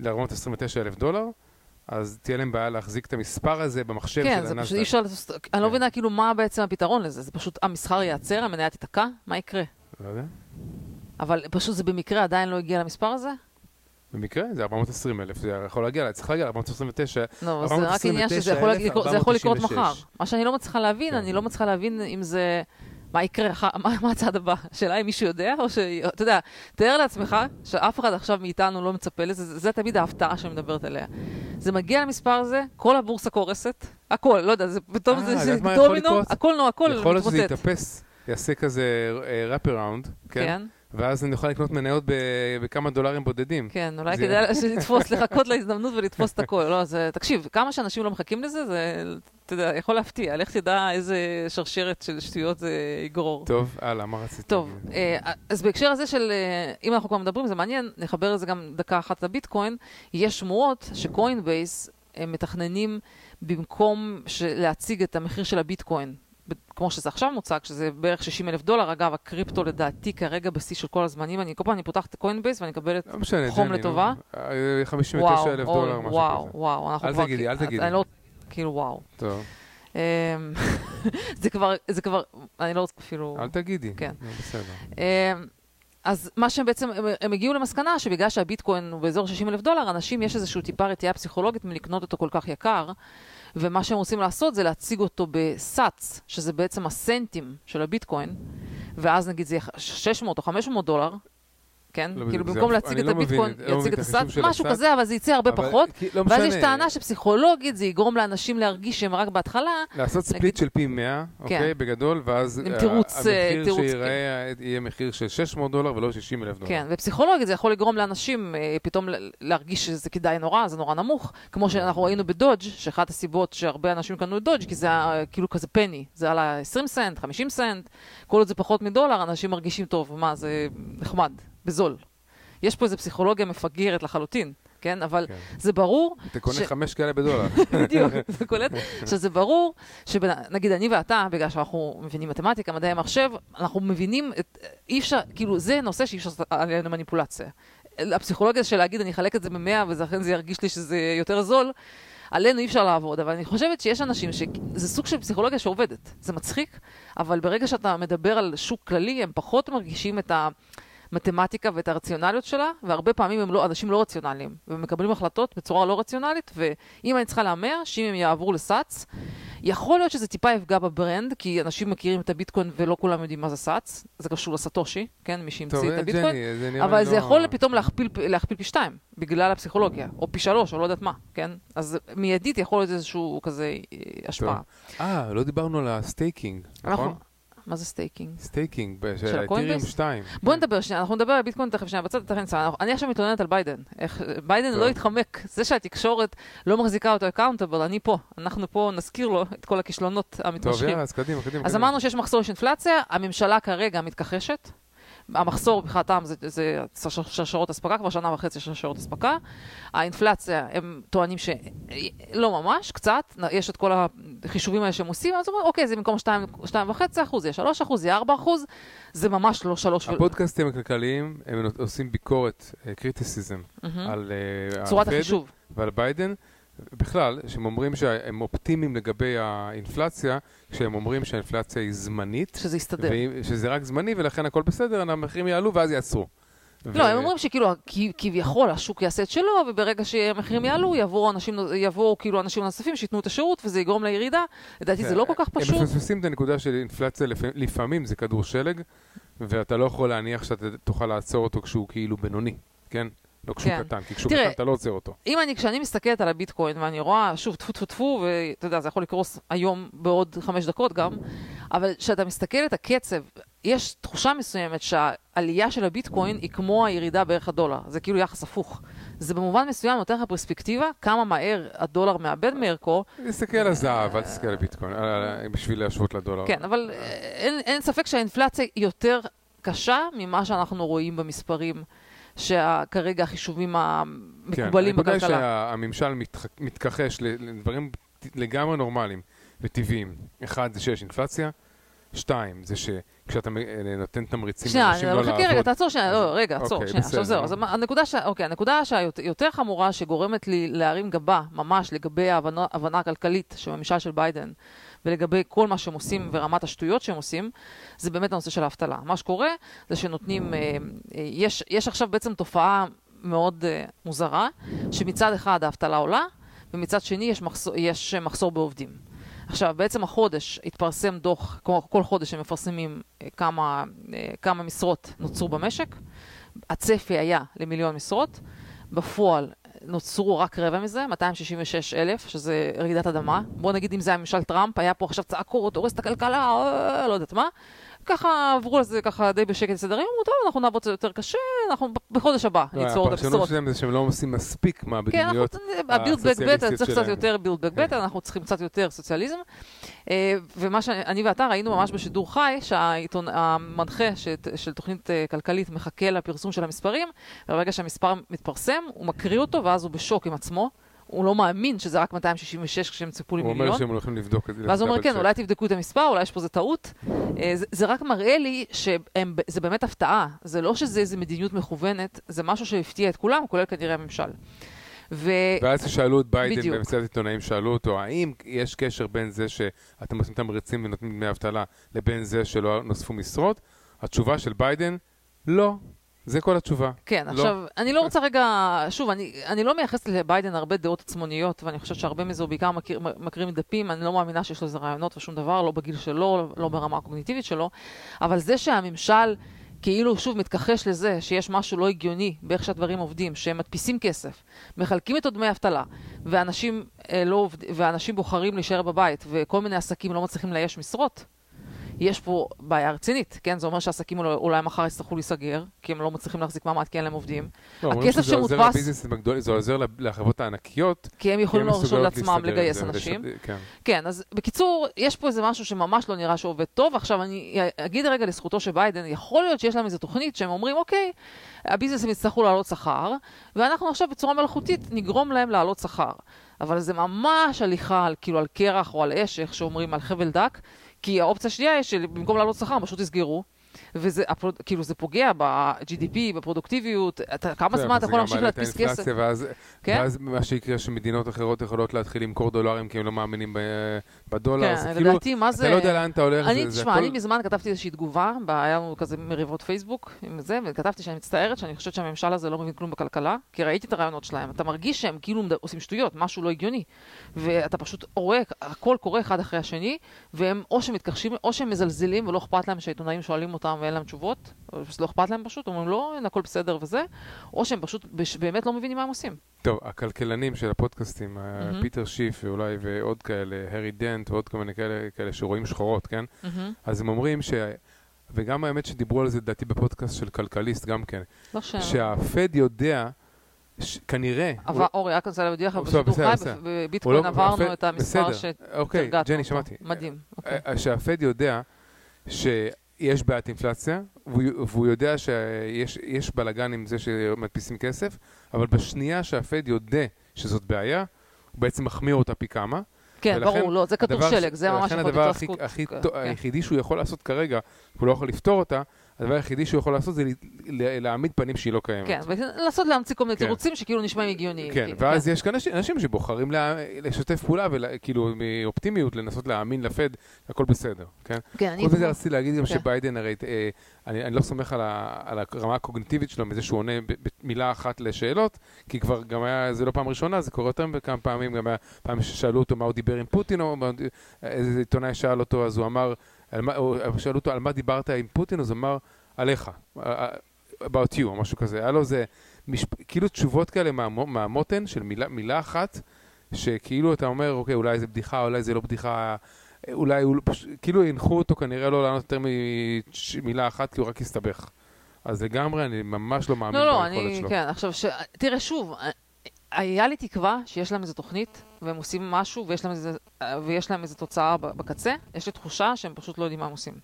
ל-429 אלף דולר, אז תהיה להם בעיה להחזיק את המספר הזה במחשב כן, של זה פשוט. אי אפשר... לס- אני לא כן. מבינה כאילו מה בעצם הפתרון לזה. זה פשוט המסחר ייעצר, המניה תיתקע, מה יקרה? לא יודע. אבל פשוט זה במקרה עדיין לא הגיע למספר הזה? במקרה זה 420 אלף, זה יכול להגיע, צריך להגיע ל-429. לא, זה רק עניין שזה יכול, לקרות- זה יכול לקרות מחר. 496. מה שאני לא מצליחה להבין, כן. אני לא מצליחה להבין אם זה... מה יקרה, מה, מה הצעד הבא? השאלה אם מישהו יודע, או ש... אתה יודע, תאר לעצמך שאף אחד עכשיו מאיתנו לא מצפה לזה, זה, זה תמיד ההפתעה שאני מדברת עליה. זה מגיע למספר הזה, כל הבורסה קורסת, הכל, לא יודע, זה פתאום אה, זה, זה דומינו? הכל נו, הכל יכול להיות שזה מתמוטט. יתאפס, יעשה כזה ראפ אראונד, כן? כן, ואז אני אוכל לקנות מניות בכמה דולרים בודדים. כן, אולי זה- כדאי לתפוס, לחכות להזדמנות ולתפוס את הכל. לא, זה, תקשיב, כמה שאנשים לא מחכים לזה, זה, אתה יודע, יכול להפתיע. לך תדע איזה שרשרת של שטויות זה יגרור. טוב, הלאה, מה רצית? טוב? אה, אז בהקשר הזה של, אה, אם אנחנו כבר מדברים, זה מעניין, נחבר לזה גם דקה אחת לביטקוין, יש שמועות שקוינבייס הם מתכננים במקום להציג את המחיר של הביטקוין, כמו שזה עכשיו מוצג, שזה בערך 60 אלף דולר, אגב, הקריפטו לדעתי כרגע בשיא של כל הזמנים, אני כל פעם אני פותחת את Coinbase ואני מקבלת לא משנה, חום ג'ני, לטובה? נו. אה, 59 אלף דולר, משהו וואו, כזה. וואו, אנחנו אל. תגידי, אל תגידי. אני לא... כאילו, וואו. טוב, אמ, זה כבר, זה כבר, אני לא רוצה אפילו... אל תגידי. כן. בסדר. אמ, אז מה שהם בעצם, הם, הם הגיעו למסקנה שבגלל שהביטקוין הוא באזור 60 אלף דולר, אנשים יש איזושהי טיפה רתיעה פסיכולוגית מלקנות אותו כל כך יקר, ומה שהם רוצים לעשות זה להציג אותו בסאץ, שזה בעצם הסנטים של הביטקוין, ואז נגיד זה יהיה 600 או 500 דולר, כן? לא, כאילו זה- במקום אני להציג את לא הביטקוין, לא יציג את של משהו הסאץ. כזה, אבל זה יצא הרבה אבל- פחות. כי- לא ואז משנה. יש טענה שפסיכולוגית זה יגרום לאנשים להרגיש שהם רק בהתחלה, לעשות נגיד- ספליט של פי 100, כן. אוקיי, בגדול, ואז עם אה, תירוץ, אה, המחיר תירוץ, שיראה יהיה מחיר של 600 דולר ולא 60 אלף דולר. כן, ופסיכולוגית זה יכול לגרום לאנשים אה, פתאום להרגיש שזה כדאי נורא, זה נורא נמוך, כמו שאנחנו ראינו בדודג', שאחת הסיבות שהרבה אנשים קנו את דודג', כי זה כאילו כזה פני, זה עלה 20 סנט, 50 סנט, כל עוד זה פחות מדולר, אנשים מרגישים טוב, מה, זה נחמד, בזול. יש פה איזו פסיכולוגיה מפגרת לחלוטין, כן? אבל כן. זה ברור אתה קונה ש- חמש כאלה בדולר. בדיוק, אתה קולט? שזה ברור שנגיד אני ואתה, בגלל שאנחנו מבינים מתמטיקה, מדעי המחשב, אנחנו מבינים, את, אי אפשר, כאילו זה נושא שאי אפשר לעשות עלינו מניפולציה. הפסיכולוגיה של להגיד אני אחלק את זה במאה ולכן זה ירגיש לי שזה יותר זול, עלינו אי אפשר לעבוד, אבל אני חושבת שיש אנשים שזה סוג של פסיכולוגיה שעובדת. זה מצחיק, אבל ברגע שאתה מדבר על שוק כללי, הם פחות מרגישים את ה... מתמטיקה ואת הרציונליות שלה, והרבה פעמים הם לא, אנשים לא רציונליים, ומקבלים החלטות בצורה לא רציונלית, ואם אני צריכה להמר, שאם הם יעברו לסאץ, יכול להיות שזה טיפה יפגע בברנד, כי אנשים מכירים את הביטקוין ולא כולם יודעים מה זה סאץ. זה קשור לסטושי, כן? מי שהמציא את אה, הביטקוין. ג'ני, נראה אבל לי זה לא- יכול פתאום להכפיל, להכפיל פי שתיים, בגלל הפסיכולוגיה, או פי שלוש, או לא יודעת מה, כן? אז מיידית יכול להיות איזשהו כזה אה, השפעה. אה, לא דיברנו על ה staking, אנחנו... נכון? מה זה staking? staking של של האתיריום ה Coinbase? 2. בוא נדבר שנייה, אנחנו נדבר על ביטקוין תכף שנייה בצד, תכף נצא. אני עכשיו מתלוננת על ביידן. איך, ביידן טוב. לא התחמק. זה שהתקשורת לא מחזיקה אותו accountable, אני פה. אנחנו פה נזכיר לו את כל הכישלונות טוב, המתמשכים. יאללה, אז קדימה, קדימה. אז. אמרנו שיש מחסור, יש אינפלציה, הממשלה כרגע מתכחשת. המחסור מבחינתם זה, זה שרשרות אספקה, כבר שנה וחצי שרשרות אספקה. האינפלציה, הם טוענים שלא ממש, קצת, יש את כל החישובים האלה שהם עושים, אז אומרים, אוקיי, זה במקום 2.5 אחוז, יהיה 3 אחוז, יהיה 4 אחוז, זה ממש לא 3 הפודקאסטים הכלכליים, הם עושים ביקורת, קריטיסיזם, מהמם. על אה, צורת החישוב. ועל ביידן. בכלל, שהם אומרים שהם אופטימיים לגבי האינפלציה, כשהם אומרים שהאינפלציה היא זמנית, שזה יסתדר. שזה רק זמני ולכן הכל בסדר, המחירים יעלו ואז יעצרו. לא, הם אומרים שכאילו, כביכול השוק יעשה את שלו, וברגע שהמחירים יעלו, יבואו אנשים, יבואו כאילו אנשים נוספים שייתנו את השירות, וזה יגרום לירידה. לדעתי זה לא כל כך הם פשוט. מפספסים את הנקודה של אינפלציה, לפ- לפעמים זה כדור שלג, ואתה לא יכול להניח שאתה תוכל לעצור אותו כשהוא כאילו בינוני, כן? לא כשהוא כן. קטן, כי כשהוא תראה, קטן אתה לא עוצר אותו. אם אני, כשאני מסתכלת על הביטקוין ואני רואה, שוב, טפו טפו טפו, ואתה יודע, זה יכול לקרוס היום בעוד חמש דקות גם, אבל כשאתה מסתכל את הקצב, יש תחושה מסוימת שהעלייה של הביטקוין היא כמו הירידה בערך הדולר. זה כאילו יחס הפוך. זה במובן מסוים נותן לך פרספקטיבה כמה מהר הדולר מאבד מערכו. תסתכל על הזהב, אל תסתכל על ביטקוין, בשביל להשוות לדולר. כן, אבל אה, אין, אין ספק שהאינפלציה יותר קשה ממה שאנחנו רואים במספרים, שכרגע החישובים כן, המקובלים הנקודה היא בכלכלה. שהממשל מתח- מתכחש לדברים לגמרי נורמליים וטבעיים. אחד, זה שיש אינפלציה. שתיים, זה שכשאתה אה, נותן תמריצים שנייה, לאנשים לא אני- חכה רגע, לעבוד, תעצור שנייה, לא, רגע, עצור, אוקיי, שנייה, עכשיו. זהו. אז הנקודה שה- אוקיי, הנקודה שהיותר חמורה, שגורמת לי להרים גבה, ממש לגבי ההבנה הכלכלית של הממשל של ביידן, ולגבי כל מה שהם עושים ורמת השטויות שהם עושים, זה באמת הנושא של האבטלה. מה שקורה זה שנותנים, אה, אה, יש יש עכשיו בעצם תופעה מאוד אה, מוזרה, שמצד אחד האבטלה עולה, ומצד שני יש מחסור, יש מחסור בעובדים. עכשיו, בעצם החודש התפרסם דוח, כל חודש הם מפרסמים כמה, כמה משרות נוצרו במשק. הצפי היה למיליון משרות, בפועל נוצרו רק רבע מזה, 266 אלף, שזה רעידת אדמה. בוא נגיד אם זה היה ממשל טראמפ, היה פה עכשיו צעקות, הורס את הכלכלה, אה, לא יודעת מה. ככה עברו על זה ככה די בשקט יום, אמרו, טוב, אנחנו נעבוד יותר קשה, אנחנו בחודש הבא לא, ניצור את הפרשנות הבשורות. שלהם זה שהם לא עושים מספיק כן, מהמדיניות. הבילד בק הסוציאליסטיות בטר, צריך קצת שלהם. יותר בילד בק בטר, אנחנו צריכים קצת יותר סוציאליזם. אה, ומה שאני ואתה ראינו ממש בשידור חי, שהמנחה של תוכנית אה, כלכלית מחכה לפרסום של המספרים, וברגע שהמספר מתפרסם, הוא מקריא אותו, ואז הוא בשוק עם עצמו. הוא לא מאמין שזה רק 266 כשהם ציפו הוא אומר למיליון. שהם הולכים לבדוק את זה. ואז הוא אומר, כן. אולי תבדקו את המספר, אולי יש פה איזה טעות. אה, זה, זה רק מראה לי שזה באמת הפתעה. זה לא שזה איזה מדיניות מכוונת, זה משהו שהפתיע את כולם, כולל כנראה הממשל. ו... ואז כששאלו את ביידן. במסיבת עיתונאים, שאלו אותו, האם יש קשר בין זה שאתם עושים תמריצים ונותנים דמי אבטלה לבין זה שלא נוספו משרות? התשובה של ביידן, לא. זה כל התשובה. כן, לא. עכשיו, אני לא רוצה רגע, שוב, אני, אני לא מייחסת לביידן הרבה דעות עצמוניות, ואני חושבת שהרבה מזה הוא בעיקר מכיר, מקרים מדפים, אני לא מאמינה שיש לו איזה רעיונות ושום דבר, לא בגיל שלו, לא ברמה הקוגניטיבית שלו, אבל זה שהממשל כאילו שוב מתכחש לזה שיש משהו לא הגיוני באיך שהדברים עובדים, שהם מדפיסים כסף, מחלקים את דמי אבטלה, ואנשים, אה, לא עובד, ואנשים בוחרים להישאר בבית, וכל מיני עסקים לא מצליחים לאייש משרות, יש פה בעיה רצינית, כן? זה אומר שהעסקים אולי, מחר יצטרכו להיסגר, כי הם לא מצליחים להחזיק מעמד, כי אין להם עובדים. לא, הכסף עוזר שמודפס- לביזנסים הגדולים, זה עוזר לחברות הענקיות. כי הם יכולים להרשות לעצמם לגייס זה אנשים. כן. כן, אז בקיצור, יש פה איזה משהו שממש לא נראה שעובד טוב. עכשיו, אני אגיד רגע לזכותו של ביידן, יכול להיות שיש להם איזו תוכנית שהם אומרים, אוקיי, הביזנסים יצטרכו להעלות שכר, ואנחנו עכשיו בצורה מלאכותית נגרום להם להעלות שכר. אבל זה ממש הליכה על, כאילו, על קרח או על אש, איך שאומרים, על חבל דק, כי האופציה השנייה היא שבמקום להעלות שכר, פשוט יסגרו. וזה, הפרוד, כאילו, זה פוגע ב-GDP, בפרודוקטיביות, אתה, כמה זמן אתה יכול להמשיך להדפיס כסף? כן, ואז, כן? ואז מה שיקרה שמדינות אחרות יכולות להתחיל למכור דולרים כי הם לא מאמינים בדולר. כן, זה כאילו, לדעתי, מה זה... אתה לא יודע לאן אתה הולך. אני, תשמע, הכל... אני מזמן כתבתי איזושהי תגובה, היה לנו כזה מריבות פייסבוק עם זה, וכתבתי שאני מצטערת, שאני חושבת שהממשל הזה לא מבין כלום בכלכלה, כי ראיתי את הרעיונות שלהם. אתה מרגיש שהם כאילו עושים שטויות, משהו לא הגיוני. ואתה פשוט רואה, הכל קורה אחד אחרי השני, והם או שמתכחשים, או שהם מזלזלים ולא אכפת להם שהעיתונאים שואלים אותם ואין להם תשובות, או שזה לא אכפת להם פשוט, אומרים לא, אין הכל בסדר וזה, או שהם פשוט בש- באמת לא מבינים מה הם עושים. טוב, הכלכלנים של הפודקאסטים, מהמם. פיטר שיף ואולי ועוד כאלה, הארי דנט ועוד כל מיני כאלה, כאלה שרואים שחורות, כן? אז הם אומרים ש... וגם האמת שדיברו על זה לדעתי בפודקאסט של כלכליסט גם כן, לא ש... שהפד יודע, ש... כנראה, אבל אורי, רק רוצה להודיע לך, בשידור בסדר, חי, בסדר. בביטקוין הוא לא- עברנו הפד- את המספר. שהרגענו אוקיי, ג'ני, שמעתי. מדהים. אוקיי. אה, שהפד יודע שיש בעיית אינפלציה, והוא, והוא יודע שיש יש בלאגן עם זה שמדפיסים כסף, אבל בשנייה שהפד יודע שזאת בעיה, הוא בעצם מחמיר אותה פי כמה. כן, ולכן ברור, לא, זה כדור שלג, זה ממש ולכן הדבר הכי. הכי, כן. היחידי שהוא יכול לעשות כרגע, הוא לא יכול לפתור אותה, הדבר היחידי שהוא יכול לעשות זה להעמיד פנים שהיא לא קיימת. כן, ולנסות להמציא כל מיני כן. תירוצים שכאילו נשמעים הגיוניים. כן, כאילו, ואז יש כאן אנשים, שבוחרים לשתף פעולה וכאילו מאופטימיות לנסות להאמין לפד, הכל בסדר, כן? כן, אני... חוץ מזה רציתי להגיד גם כן. שביידן הרי, אה, אני, לא סומך על, הרמה הקוגניטיבית שלו מזה שהוא עונה במילה אחת לשאלות, כי כבר גם היה, זה לא פעם ראשונה, זה קורה יותר מכמה פעמים, גם היה פעם ששאלו אותו מה הוא דיבר עם פוטין, או איזה עיתונאי שאל אותו, אז הוא אמר, מה, שאלו אותו על מה דיברת עם פוטין, אז הוא אמר, עליך, אה, about you, או משהו כזה. היה לו איזה, משפ... כאילו תשובות כאלה מה- מהמותן של מילה, מילה אחת, שכאילו אתה אומר, אוקיי, אולי זה בדיחה, אולי זה לא בדיחה, אולי הוא. כאילו הנחו אותו כנראה לא לענות יותר ממילה אחת, כי הוא רק הסתבך. אז לגמרי, אני ממש לא מאמין לא, לא, ביכולת אני... שלו. כן, עכשיו, ש... תראה, שוב, היה לי תקווה שיש להם איזו תוכנית, והם עושים משהו, ויש להם איזה, ויש להם איזו תוצאה בקצה. יש לי תחושה שהם פשוט לא יודעים מה הם עושים.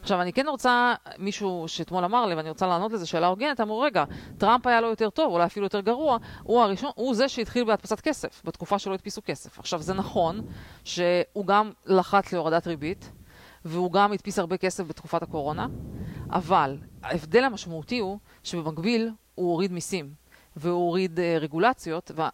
עכשיו, אני כן רוצה, מישהו שאתמול אמר לי, ואני רוצה לענות לזה שאלה הוגנת, אמרו, רגע, טראמפ היה לו יותר טוב, אולי אפילו יותר גרוע, הוא הראשון, הוא זה שהתחיל בהדפסת כסף, בתקופה שלא הדפיסו כסף. עכשיו, זה נכון שהוא גם לחץ להורדת ריבית, והוא גם הדפיס הרבה כסף בתקופת הקורונה, אבל ההבדל המשמעותי הוא שבמקביל הוא הוריד מיסים, והוא הוריד uh, רגולציות, וה...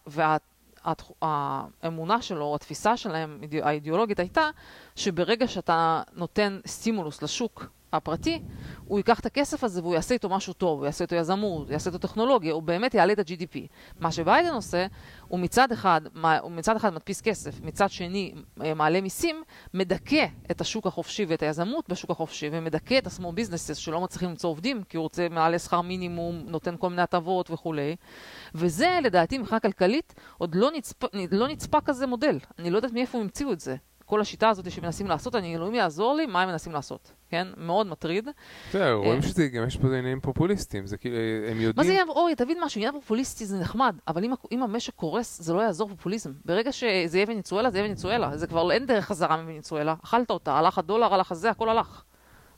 והאמונה שלו, התפיסה שלהם, האידיאולוגית הייתה, שברגע שאתה נותן סטימולוס לשוק הפרטי, הוא ייקח את הכסף הזה והוא יעשה איתו משהו טוב, הוא יעשה איתו יזמות, הוא יעשה איתו טכנולוגיה, הוא באמת יעלה את ה-GDP. מה שביידן עושה, הוא מצד אחד, הוא מצד אחד מדפיס כסף, מצד שני מעלה מיסים, מדכא את השוק החופשי ואת היזמות בשוק החופשי, ומדכא את ה-small businesses שלא מצליחים למצוא עובדים, כי הוא רוצה מעלה שכר מינימום, נותן כל מיני הטבות וכולי. וזה, לדעתי, מבחינה כלכלית, עוד לא נצפה, לא נצפה כזה מודל. אני לא יודעת מאיפה הם המציאו את זה. כל השיטה הזאת שמנסים לעשות, אני אלוהים יעזור לי, מה הם מנסים לעשות, כן? מאוד מטריד. בסדר, רואים שזה גם יש פה עניינים פופוליסטיים, זה כאילו, הם יודעים... מה זה עניין, אוי, תבין משהו, עניין פופוליסטי זה נחמד, אבל אם, אם המשק קורס, זה לא יעזור פופוליזם. ברגע שזה יהיה וניצואלה, זה יהיה וניצואלה. זה כבר אין דרך חזרה מוניצואלה. אכלת אותה, הלך הדולר, הלך הזה, הכל הלך.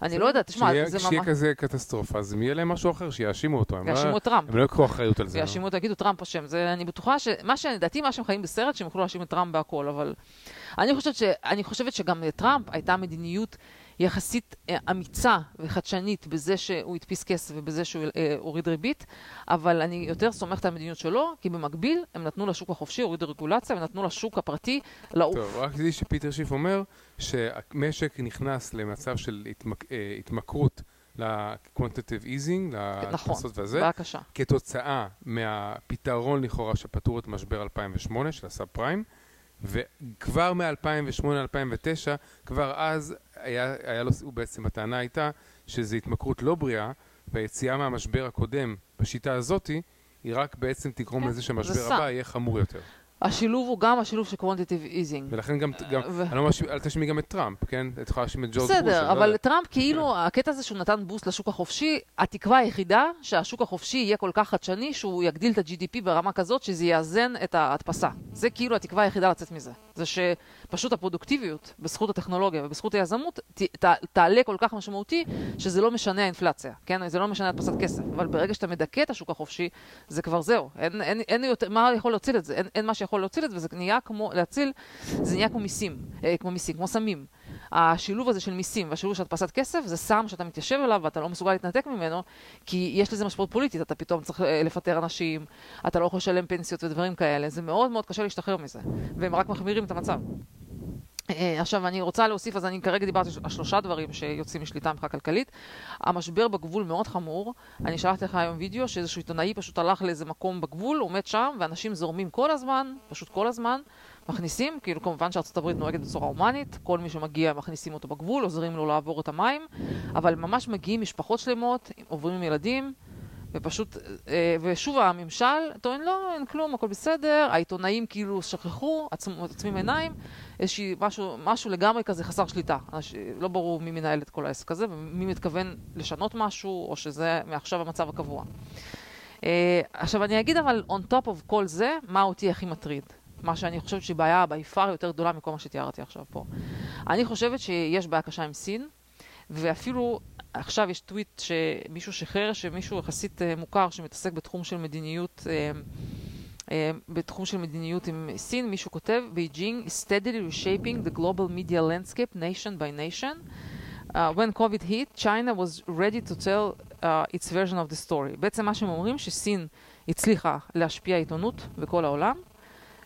אני לא יודעת, תשמע, זה ממש... כשיהיה כזה קטסטרופה, אז יהיה להם משהו אחר, שיאשימו אותו. יאשימו את טראמפ. הם לא יקחו אחריות על זה. יאשימו אותו, יגידו טראמפ אשם. זה, אני בטוחה ש... מה שלדעתי, מה שהם חיים בסרט, שהם יוכלו להאשים את טראמפ בהכל, אבל... אני חושבת, ש... אני חושבת שגם לטראמפ הייתה מדיניות יחסית אה, אמיצה וחדשנית בזה שהוא הדפיס כסף ובזה שהוא אה, הוריד ריבית, אבל אני יותר סומכת על המדיניות שלו, כי במקביל הם נתנו לשוק החופשי, הורידו רגולציה, ונתנו לשוק הפרטי לעוף. טוב, רק תדעי שפיטר שיף אומר שהמשק נכנס למצב של התמק... התמכרות ל-quantitative easing, להכנסות וזה, בעיה קשה. כתוצאה מהפתרון לכאורה שפתור את משבר 2008 של הסאב פריים, וכבר מ-2008-2009, כבר אז היה, היה לו, הוא בעצם, הטענה הייתה שזו התמכרות לא בריאה, והיציאה מהמשבר הקודם בשיטה הזאתי, היא רק בעצם תגרום כן, לזה שהמשבר הבא. יהיה חמור יותר. השילוב הוא גם השילוב של quantitative easing. ולכן גם, גם ו- אני לא מאשים, אל תשמעי גם את טראמפ, כן? את יכולה להאשים את ג'ורג' בוש. בסדר, לא אבל יודע. טראמפ כאילו, הקטע הזה שהוא נתן בוסט לשוק החופשי, התקווה היחידה שהשוק החופשי יהיה כל כך חדשני, שהוא יגדיל את ה-GDP ברמה כזאת שזה יאזן את ההדפסה. זה כאילו התקווה היחידה לצאת מזה. זה שפשוט הפרודוקטיביות, בזכות הטכנולוגיה ובזכות היזמות, ת, ת, תעלה כל כך משמעותי, שזה לא משנה האינפלציה, כן? זה לא משנה הדפסת כסף. אבל ברגע שאתה מדכא את השוק החופשי, זה כבר זהו. אין, אין, אין יותר, מה יכול להציל את זה? אין, אין מה שיכול להציל את זה, וזה נהיה כמו, להציל, זה נהיה כמו מיסים, אה, כמו מיסים, כמו סמים. השילוב הזה של מיסים והשילוב של הדפסת כסף זה סם שאתה מתיישב אליו ואתה לא מסוגל להתנתק ממנו, כי יש לזה משמעות פוליטית, אתה פתאום צריך אה, לפטר אנשים, אתה לא יכול לשלם פנסיות ודברים כאלה, זה מאוד מאוד קשה להשתחרר מזה, והם רק מחמירים את המצב. אה, עכשיו, אני רוצה להוסיף, אז אני כרגע דיברתי על שלושה דברים שיוצאים משליטה מבחינה כלכלית. המשבר בגבול מאוד חמור. אני שלחתי לך היום וידאו שאיזשהו עיתונאי פשוט הלך לאיזה מקום בגבול, עומד שם, ואנשים זורמים כל הזמן, פשוט כל הזמן, מכניסים, כאילו כמובן שארצות הברית נוהגת בצורה הומנית, כל מי שמגיע מכניסים אותו בגבול, עוזרים לו לעבור את המים, אבל ממש מגיעים משפחות שלמות, עוברים עם ילדים. ופשוט, אה, ושוב הממשל טוען לא, אין כלום, הכל בסדר, העיתונאים כאילו שכחו, עצמים עיניים, איזשהי משהו, משהו לגמרי כזה חסר שליטה. לא ברור מי מנהל את כל העסק הזה ומי מתכוון לשנות משהו, או שזה מעכשיו המצב הקבוע. אה, עכשיו אני אגיד אבל, on top of כל זה, מה אותי הכי מטריד. מה שאני חושבת שהיא בעיה בי פאר יותר גדולה מכל מה שתיארתי עכשיו פה. אני חושבת שיש בעיה קשה עם סין, ואפילו עכשיו יש טוויט שמישהו שחרר, שמישהו יחסית אה, מוכר שמתעסק בתחום של מדיניות, אה, אה, בתחום של מדיניות עם סין, מישהו כותב, Beijing is steadily reshaping the global media landscape nation by nation. Uh, when COVID hit, China was ready to tell uh, its version of the story. בעצם מה שהם אומרים, שסין הצליחה להשפיע עיתונות בכל העולם,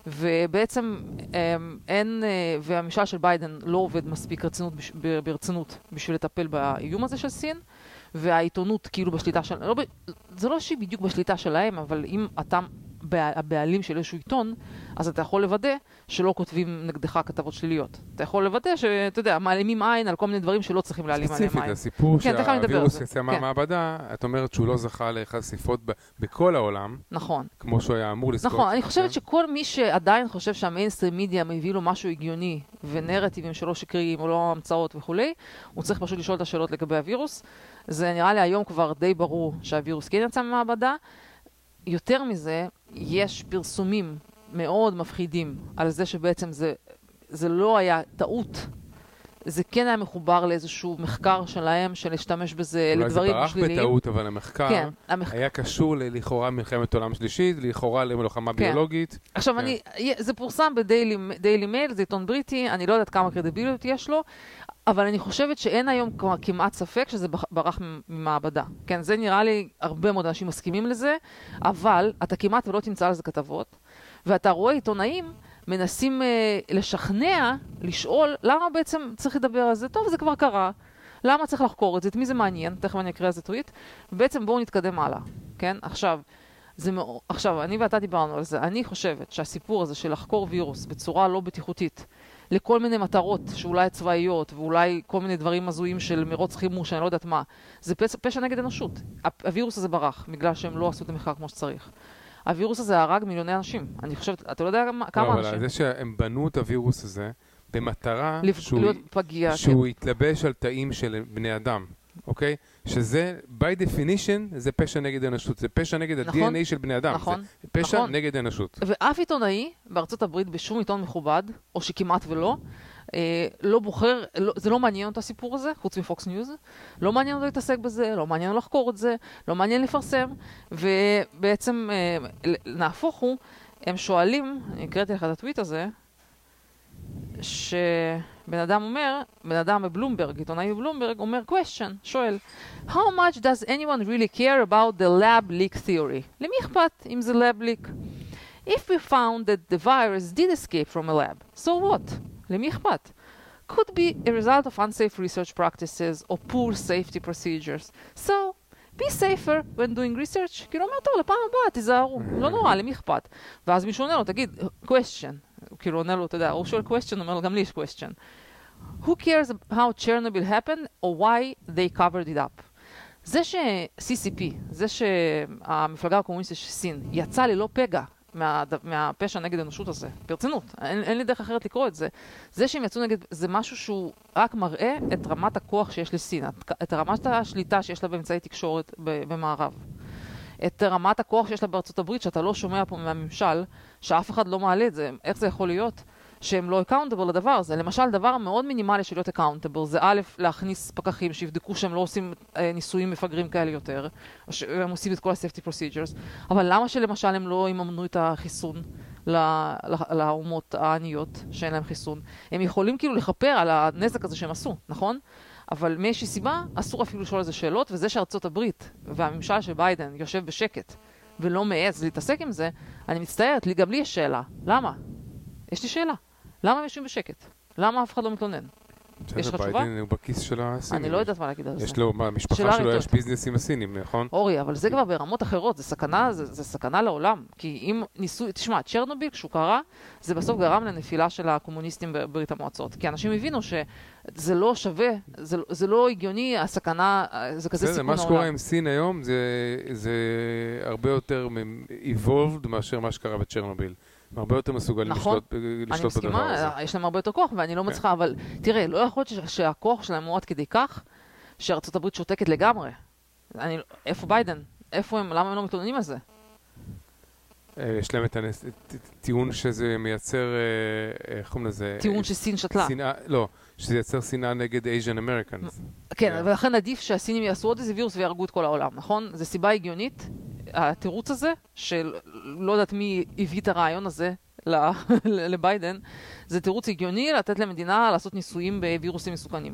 ובעצם אמ, אין, אה, והממשל של ביידן לא עובד מספיק רצינות, ברצינות בשביל לטפל באיום הזה של סין, והעיתונות כאילו בשליטה של... לא, זה לא שהיא בדיוק בשליטה שלהם, אבל אם אתה הבעלים של איזשהו עיתון, אז אתה יכול לוודא שלא כותבים נגדך כתבות שליליות. אתה יכול לוודא שאתה יודע, מעלימים עין על כל מיני דברים שלא צריכים להעלים עליהם עין. ספציפית, הסיפור כן, שהווירוס יצא כן. מהמעבדה, את אומרת שהוא לא זכה לחשיפות בכל העולם. נכון. כמו שהוא היה אמור לזכות. נכון, אני חושבת כן. שכל מי שעדיין חושב שהמיינסטרים מידיה מביא לו משהו הגיוני, ונרטיבים שלא שקריים או לא המצאות וכולי, הוא צריך פשוט לשאול את השאלות לגבי הווירוס. זה נראה לי היום כבר די ברור שהווירוס כן יצא מהמעבדה. יותר מזה, יש פרסומים מאוד מפחידים על זה שבעצם זה, זה לא היה טעות. זה כן היה מחובר לאיזשהו מחקר שלהם, של להשתמש בזה לדברים שליליים. אולי זה ברח בטעות, אבל המחקר כן, המח... היה קשור לכאורה מלחמת עולם שלישית, לכאורה למלחמה כן. ביולוגית. עכשיו, כן. אני, זה פורסם בדיילי מייל, זה עיתון בריטי, אני לא יודעת כמה קרדיביליות יש לו, אבל אני חושבת שאין היום כבר כמעט ספק שזה ברח ממעבדה. כן, זה נראה לי, הרבה מאוד אנשים מסכימים לזה, אבל אתה כמעט ולא תמצא על זה כתבות, ואתה רואה עיתונאים מנסים אה, לשכנע, לשאול, למה בעצם צריך לדבר על זה? טוב, זה כבר קרה. למה צריך לחקור את זה? את מי זה מעניין? תכף אני אקריא על זה טוויט. ובעצם בואו נתקדם הלאה, כן? עכשיו, זה מאוד, עכשיו, אני ואתה דיברנו על זה. אני חושבת שהסיפור הזה של לחקור וירוס בצורה לא בטיחותית, לכל מיני מטרות שאולי צבאיות ואולי כל מיני דברים הזויים של מרוץ חימוש, אני לא יודעת מה. זה פשע, פשע נגד אנושות. הווירוס הזה ברח בגלל שהם לא עשו את המחקר כמו שצריך. הווירוס הזה הרג מיליוני אנשים. אני חושבת, אתה לא יודע כמה לא, אנשים. אבל זה שהם בנו את הווירוס הזה במטרה לפ... שהוא, פגיע, שהוא כן. יתלבש על תאים של בני אדם. אוקיי? שזה, by definition, זה פשע נגד האנושות. זה פשע נגד נכון, ה-DNA של בני אדם. נכון, זה פשע נכון. נגד האנושות. ואף עיתונאי בארצות הברית בשום עיתון מכובד, או שכמעט ולא, אה, לא בוחר, לא, זה לא מעניין אותו הסיפור הזה, חוץ מפוקס ניוז, לא מעניין אותו להתעסק בזה, לא מעניין לחקור את זה, לא מעניין לפרסם, ובעצם, אה, נהפוך הוא, הם שואלים, אני הקראתי לך את הטוויט הזה, ש... בן אדם אומר, בן אדם בבלומברג, עיתונאי בבלומברג, אומר question, שואל, How much does anyone really care about the lab leak theory? למי אכפת אם זה lab leak? If we found that the virus did escape from a lab, so what? למי אכפת? Could be a result of unsafe research practices or poor safety procedures. So, be safer when doing research. כאילו אומר, טוב, לפעם הבאה תיזהרו, לא נורא, למי אכפת? ואז מישהו עונה לו, תגיד, question, כאילו עונה לו, אתה יודע, הוא שואל question, אומר לו, גם לי יש question. Who cares how Chernobyl happened or why they covered it up? זה ש-CCP, זה שהמפלגה הקומוניסטית של סין יצא ללא פגע מה, מהפשע נגד האנושות הזה, ברצינות, אין, אין לי דרך אחרת לקרוא את זה, זה שהם יצאו נגד, זה משהו שהוא רק מראה את רמת הכוח שיש לסין, את, את רמת השליטה שיש לה באמצעי תקשורת במערב. את רמת הכוח שיש לה בארצות הברית, שאתה לא שומע פה מהממשל, שאף אחד לא מעלה את זה, איך זה יכול להיות? שהם לא accountable לדבר הזה. למשל, דבר מאוד מינימלי של להיות accountable זה א', להכניס פקחים שיבדקו שהם לא עושים אה, ניסויים מפגרים כאלה יותר, או שהם עושים את כל ה-safety procedures, אבל למה שלמשל הם לא יממנו את החיסון ל- ל- לאומות העניות שאין להם חיסון. הם יכולים כאילו לכפר על הנזק הזה שהם עשו, נכון? אבל מאיזושהי סיבה אסור אפילו לשאול על זה שאלות, וזה שארצות הברית והממשל של ביידן יושב בשקט ולא מעז להתעסק עם זה, אני מצטערת, גם לי יש שאלה. למה? יש לי שאלה. למה הם יושבים בשקט? למה אף אחד לא מתלונן? יש לך תשובה? ביידן הוא בכיס של הסינים. אני לא יודעת מה להגיד על זה. יש לו, מה, המשפחה שלו יש. ביזנס עם הסינים, נכון? אורי, אבל זה כבר ברמות אחרות, זה סכנה, זה, זה סכנה לעולם. כי אם ניסו, תשמע, צ'רנוביל, כשהוא קרה, זה בסוף גרם לנפילה של הקומוניסטים בברית המועצות. כי אנשים הבינו שזה לא שווה, זה, זה לא הגיוני, הסכנה, זה כזה סיכון מה העולם. שקורה עם סין היום זה, זה הרבה יותר evolved מאשר מה שקרה בצ'רנוביל. הם הרבה יותר מסוגלים נכון. לשלוט, אני לשלוט בדבר הזה. כן. מסכימה, יש להם הרבה יותר כוח, ואני לא מצליחה, אבל תראה, לא יכול להיות שהכוח שלהם הוא עד כדי כך, שארצות הברית שותקת לגמרי. אני, איפה ביידן? איפה הם? למה הם לא מתלוננים על זה? אה, יש להם את הנס- את- את- טיעון שזה מייצר, אה, איך קוראים לזה? טיעון אה, שסין שתלה. שנאה, לא, שזה ייצר שנאה נגד Asian Americans. כן, כן. ולכן עדיף שהסינים יעשו עוד איזה וירוס ויהרגו את כל העולם, נכון? זו סיבה הגיונית, התירוץ הזה, של לא יודעת מי הביא את הרעיון הזה לביידן, זה תירוץ הגיוני לתת למדינה לעשות ניסויים בווירוסים מסוכנים.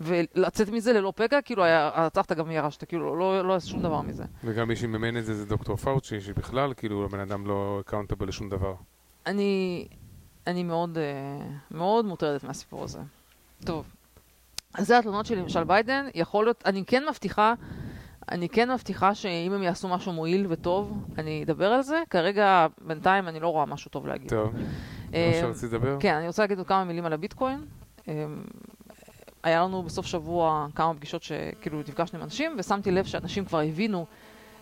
ולצאת מזה ללא פגע, כאילו הרצחת גם ירשת, כאילו לא לא עשו שום דבר מזה. וגם מי שממן את זה זה דוקטור פאוצ'י, שבכלל, כאילו, הבן אדם לא accountable לשום דבר. אני, אני מאוד, אה, מאוד מוטרדת מהסיפור הזה. טוב, אז זה התלונות שלי למשל ביידן, יכול להיות, אני כן מבטיחה, אני כן מבטיחה שאם הם יעשו משהו מועיל וטוב, אני אדבר על זה. כרגע, בינתיים, אני לא רואה משהו טוב להגיד. טוב, זה אה, מה שרציתי לדבר? כן, אני רוצה להגיד עוד כמה מילים על הביטקוין. אה, היה לנו בסוף שבוע כמה פגישות שכאילו נפגשנו עם אנשים, ושמתי לב שאנשים כבר הבינו,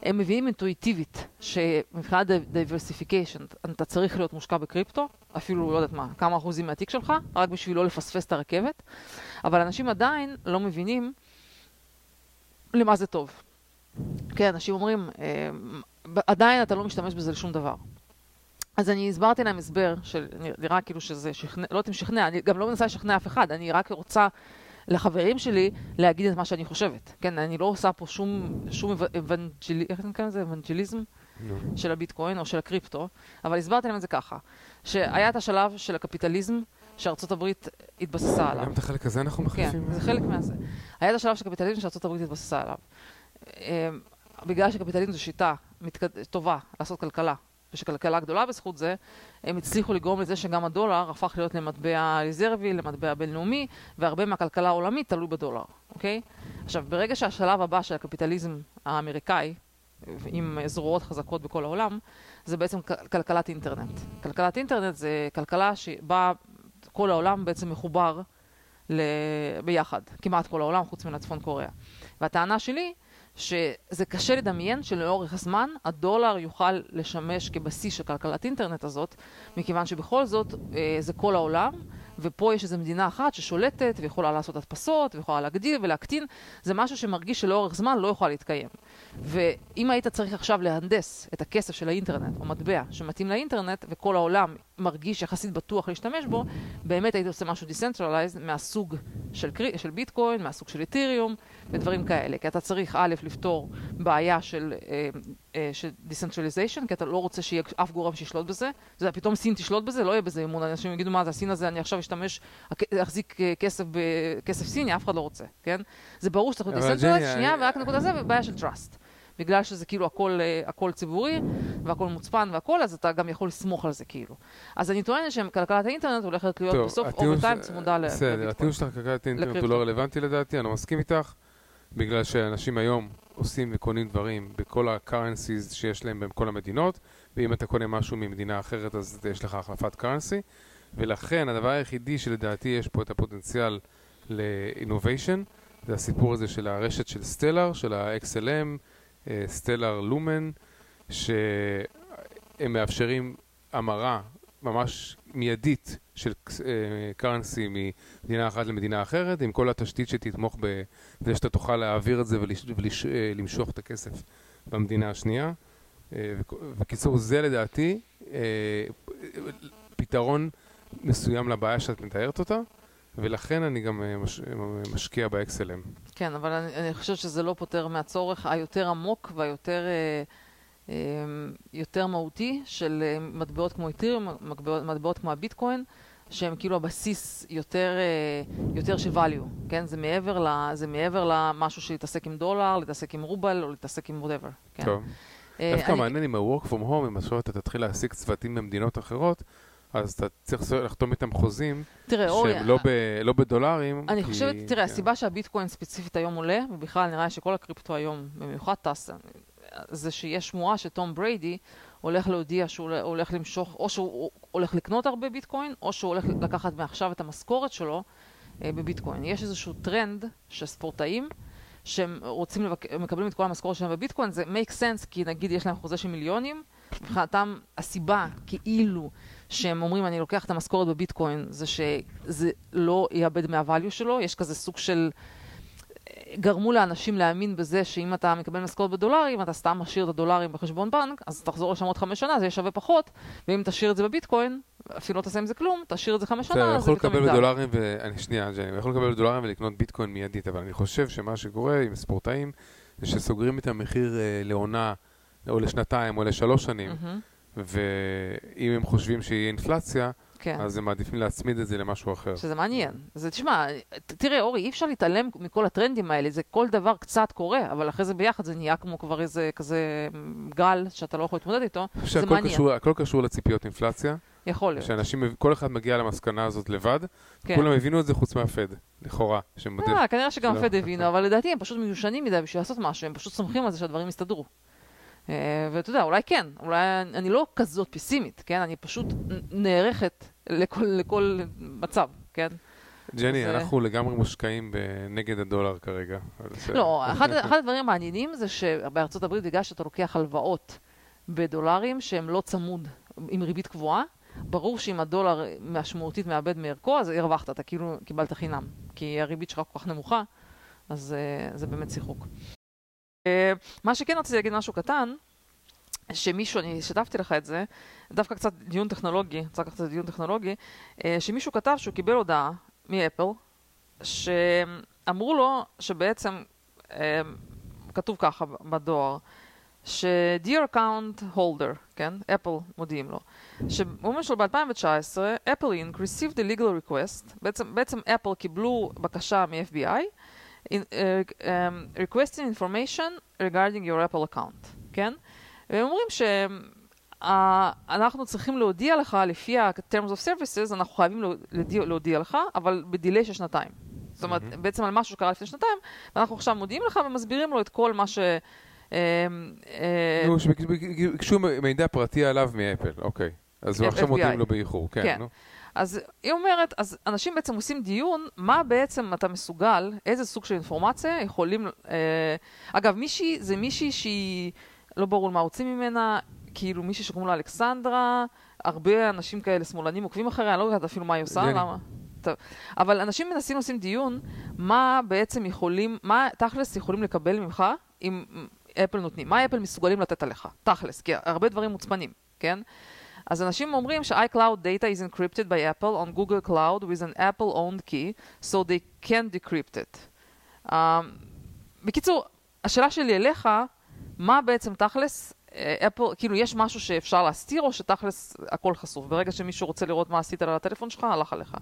הם מבינים אינטואיטיבית, שמבחינת diversification, אתה צריך להיות מושקע בקריפטו, אפילו, לא יודעת מה, כמה אחוזים מהתיק שלך, רק בשביל לא לפספס את הרכבת, אבל אנשים עדיין לא מבינים למה זה טוב. כן, אנשים אומרים, אה, עדיין אתה לא משתמש בזה לשום דבר. אז אני הסברתי להם הסבר, שנראה כאילו שזה שכנע, לא יודעת אם שכנע, אני גם לא מנסה לשכנע אף אחד, אני רק רוצה לחברים שלי להגיד את מה שאני חושבת. כן, אני לא עושה פה שום, שום evangeli, איך נקרא לזה? אבנג'ליזם נו. של הביטקוין או של הקריפטו, אבל הסברתי להם את זה ככה, שהיה את השלב של הקפיטליזם שארצות הברית התבססה עליו. גם את החלק הזה אנחנו כן, מחליפים? זה חלק מהזה. היה את השלב של הקפיטליזם שארצות הברית התבססה עליו. אה, בגלל שקפיטליזם זו שיטה מתקד... טובה לעשות כלכלה, ושכלכלה גדולה בזכות זה, הם הצליחו לגרום לזה שגם הדולר הפך להיות למטבע רזרבי, למטבע בינלאומי, והרבה מהכלכלה העולמית תלוי בדולר, אוקיי? עכשיו, ברגע שהשלב הבא של הקפיטליזם האמריקאי, עם זרועות חזקות בכל העולם, זה בעצם כלכלת אינטרנט. כלכלת אינטרנט זה כלכלה שבה כל העולם בעצם מחובר ל... ביחד, כמעט כל העולם חוץ מן הצפון קוריאה. והטענה שלי, שזה קשה לדמיין שלאורך הזמן הדולר יוכל לשמש כבסיס של כלכלת אינטרנט הזאת, מכיוון שבכל זאת אה, זה כל העולם, ופה יש איזו מדינה אחת ששולטת ויכולה לעשות הדפסות ויכולה להגדיל ולהקטין, זה משהו שמרגיש שלאורך זמן לא יוכל להתקיים. ואם היית צריך עכשיו להנדס את הכסף של האינטרנט או מטבע שמתאים לאינטרנט וכל העולם מרגיש יחסית בטוח להשתמש בו, באמת היית עושה משהו decentralized מהסוג של, קרי, של ביטקוין, מהסוג של איתריום ודברים כאלה. כי אתה צריך א', לפתור בעיה של, אה, אה, של decentralization, כי אתה לא רוצה שיהיה אף גורם שישלוט בזה. זה פתאום סין תשלוט בזה, לא יהיה בזה אמון. אנשים יגידו מה זה הסין הזה, אני עכשיו אשתמש, אחזיק אה, כסף בכסף סיני, אף אחד לא רוצה, כן? זה ברור שצריך להיות decentralized, שנייה, ורק נקודה זה, ובעיה של trust. בגלל שזה כאילו הכל, אה, הכל ציבורי, והכל מוצפן והכל, אז אתה גם יכול לסמוך על זה כאילו. אז אני טוענת שכלכלת האינטרנט הולכת להיות טוב, בסוף אוברטיים ש- צמודה ל- בסדר. הטיעון שלך כלכלת אינטרנט הוא. לא רלוונטי לדעתי, אני לא מסכים איתך, בגלל שאנשים היום עושים וקונים דברים בכל ה-currencies שיש להם בכל המדינות, ואם אתה קונה משהו ממדינה אחרת אז יש לך החלפת currency, ולכן הדבר היחידי שלדעתי יש פה את הפוטנציאל ל-innovation, זה הסיפור הזה של הרשת של סטלר, של ה-XLM, סטלר לומן, שהם מאפשרים המרה ממש מיידית של קרנסי ממדינה אחת למדינה אחרת, עם כל התשתית שתתמוך בזה שאתה תוכל להעביר את זה ולמשוך את הכסף במדינה השנייה. אה, בקיצור, זה לדעתי אה, פתרון מסוים לבעיה שאת מתארת אותה, ולכן אני גם אה, מש- משקיע ב-XLM. כן, אבל אני, אני חושבת שזה לא פותר מהצורך היותר עמוק והיותר אה, יותר מהותי של אה, מטבעות כמו איתיריום, מטבעות, מטבעות כמו הביטקוין, שהם כאילו הבסיס יותר, אה, יותר של value, כן? זה מעבר, ל, זה מעבר למשהו שיתעסק עם דולר, להתעסק עם רובל או להתעסק עם whatever, כן? טוב. דווקא מעניין עם ה-work from home, אם עכשיו אתה תתחיל להעסיק צוותים במדינות אחרות, אז אתה צריך לחתום איתם חוזים תראה, אורי, שהם לא, ב, לא בדולרים. אני כי, חושבת, תראה, כן. הסיבה שהביטקוין ספציפית היום עולה, ובכלל נראה שכל הקריפטו היום, במיוחד טס, זה שיש שמועה שתום בריידי הולך להודיע שהוא הולך למשוך, או שהוא הולך לקנות הרבה ביטקוין, או שהוא הולך לקחת מעכשיו את המשכורת שלו אה, בביטקוין. יש איזשהו טרנד של ספורטאים שהם רוצים, לבק... מקבלים את כל המשכורת שלהם בביטקוין, זה make sense, כי נגיד יש להם חוזה של מיליונים, מבחינתם הסיבה כאילו שהם אומרים אני לוקח את המשכורת בביטקוין זה שזה לא יאבד מהvalue שלו, יש כזה סוג של... גרמו לאנשים להאמין בזה שאם אתה מקבל משכורת בדולרים, אתה סתם משאיר את הדולרים בחשבון בנק, אז תחזור לשם עוד חמש שנה, זה יהיה שווה פחות, ואם תשאיר את זה בביטקוין, אפילו לא תעשה עם זה כלום, תשאיר את זה חמש שנה, זה יכול לקבל בדולרים, ואני שנייה, ג'ני, יכול לקבל בדולרים ולקנות ביטקוין מיידית, אבל אני חושב שמה שקורה עם ספורטאים, זה שסוגרים את המחיר אה, לעונה, או לשנתיים, או לשלוש שנים, Mm-hmm. ואם הם חושבים שיהיה אינפלציה, כן. אז הם מעדיפים להצמיד את זה למשהו אחר. שזה מעניין. זה, תשמע, תראה, אורי, אי אפשר להתעלם מכל הטרנדים האלה, זה כל דבר קצת קורה, אבל אחרי זה ביחד זה נהיה כמו כבר איזה כזה גל שאתה לא יכול להתמודד איתו, זה מעניין. קשור, הכל קשור לציפיות אינפלציה, יכול להיות. שאנשים, כל אחד מגיע למסקנה הזאת לבד, כן. כולם הבינו את זה חוץ מהפד, לכאורה, שמודד. אה, כנראה שגם לא. פד הבינו, אבל לדעתי הם פשוט מיושנים מדי בשביל לעשות משהו, הם פשוט סומכים על זה שהדברים יסתדרו. אה, ואתה יודע, אולי כן, אולי אני לא כזאת פסימית, כן? אני פשוט נערכת לכל, לכל מצב, כן? ג'ני, זה- אנחנו לגמרי מושקעים נגד הדולר כרגע. לא, אחד, אחד הדברים המעניינים זה שבארצות הברית, בגלל שאתה לוקח הלוואות בדולרים שהם לא צמוד עם ריבית קבועה, ברור שאם הדולר משמעותית מאבד מערכו, אז הרווחת, אתה כאילו קיבלת חינם. כי הריבית שלך כל כך נמוכה, אז uh, זה באמת שיחוק. Uh, מה שכן רציתי להגיד משהו קטן, שמישהו, אני שיתפתי לך את זה, דווקא קצת דיון טכנולוגי, רוצה לקחת את זה דיון טכנולוגי, uh, שמישהו כתב שהוא קיבל הודעה מאפל, שאמרו לו שבעצם, um, כתוב ככה בדואר, ש-Dear Account Holder, כן, אפל מודיעים לו, שאומרים שלו ב-2019, אפל אינק received a legal request, בעצם אפל קיבלו בקשה מ-FBI, in, uh, um, requesting information regarding your Apple account, כן? והם אומרים שאנחנו צריכים להודיע לך, לפי ה-Terms of Services, אנחנו חייבים להודיע, להודיע לך, אבל בדיליי של שנתיים. זאת אומרת, מהמם. בעצם על משהו שקרה לפני שנתיים, ואנחנו עכשיו מודיעים לך ומסבירים לו את כל מה ש... אה, אה, נו, שביקשו מידע פרטי עליו מאפל, אוקיי. אז כן, עכשיו. מודיעים לו באיחור, כן, כן. אז היא אומרת, אז אנשים בעצם עושים דיון, מה בעצם אתה מסוגל, איזה סוג של אינפורמציה יכולים... אה, אגב, מישהי, זה מישהי שהיא, לא ברור מה רוצים ממנה, כאילו מישהי שקוראים לה אלכסנדרה, הרבה אנשים כאלה שמאלנים עוקבים אחריה, אני לא יודעת אפילו מה היא עושה. למה? טוב. אבל אנשים מנסים לעשות דיון, מה בעצם יכולים, מה תכלס יכולים לקבל ממך אם אפל נותנים, מה אפל מסוגלים לתת עליך, תכלס, כי הרבה דברים מוצפנים, כן? אז אנשים אומרים ש-iCloud data is encrypted by Apple on Google Cloud with an Apple-owned key, so they can decrypt it. Um, בקיצור, השאלה שלי אליך, מה בעצם תכלס, אפל, כאילו יש משהו שאפשר להסתיר, או שתכלס הכל חשוף? ברגע שמישהו רוצה לראות מה עשית על הטלפון שלך, הלך עליך.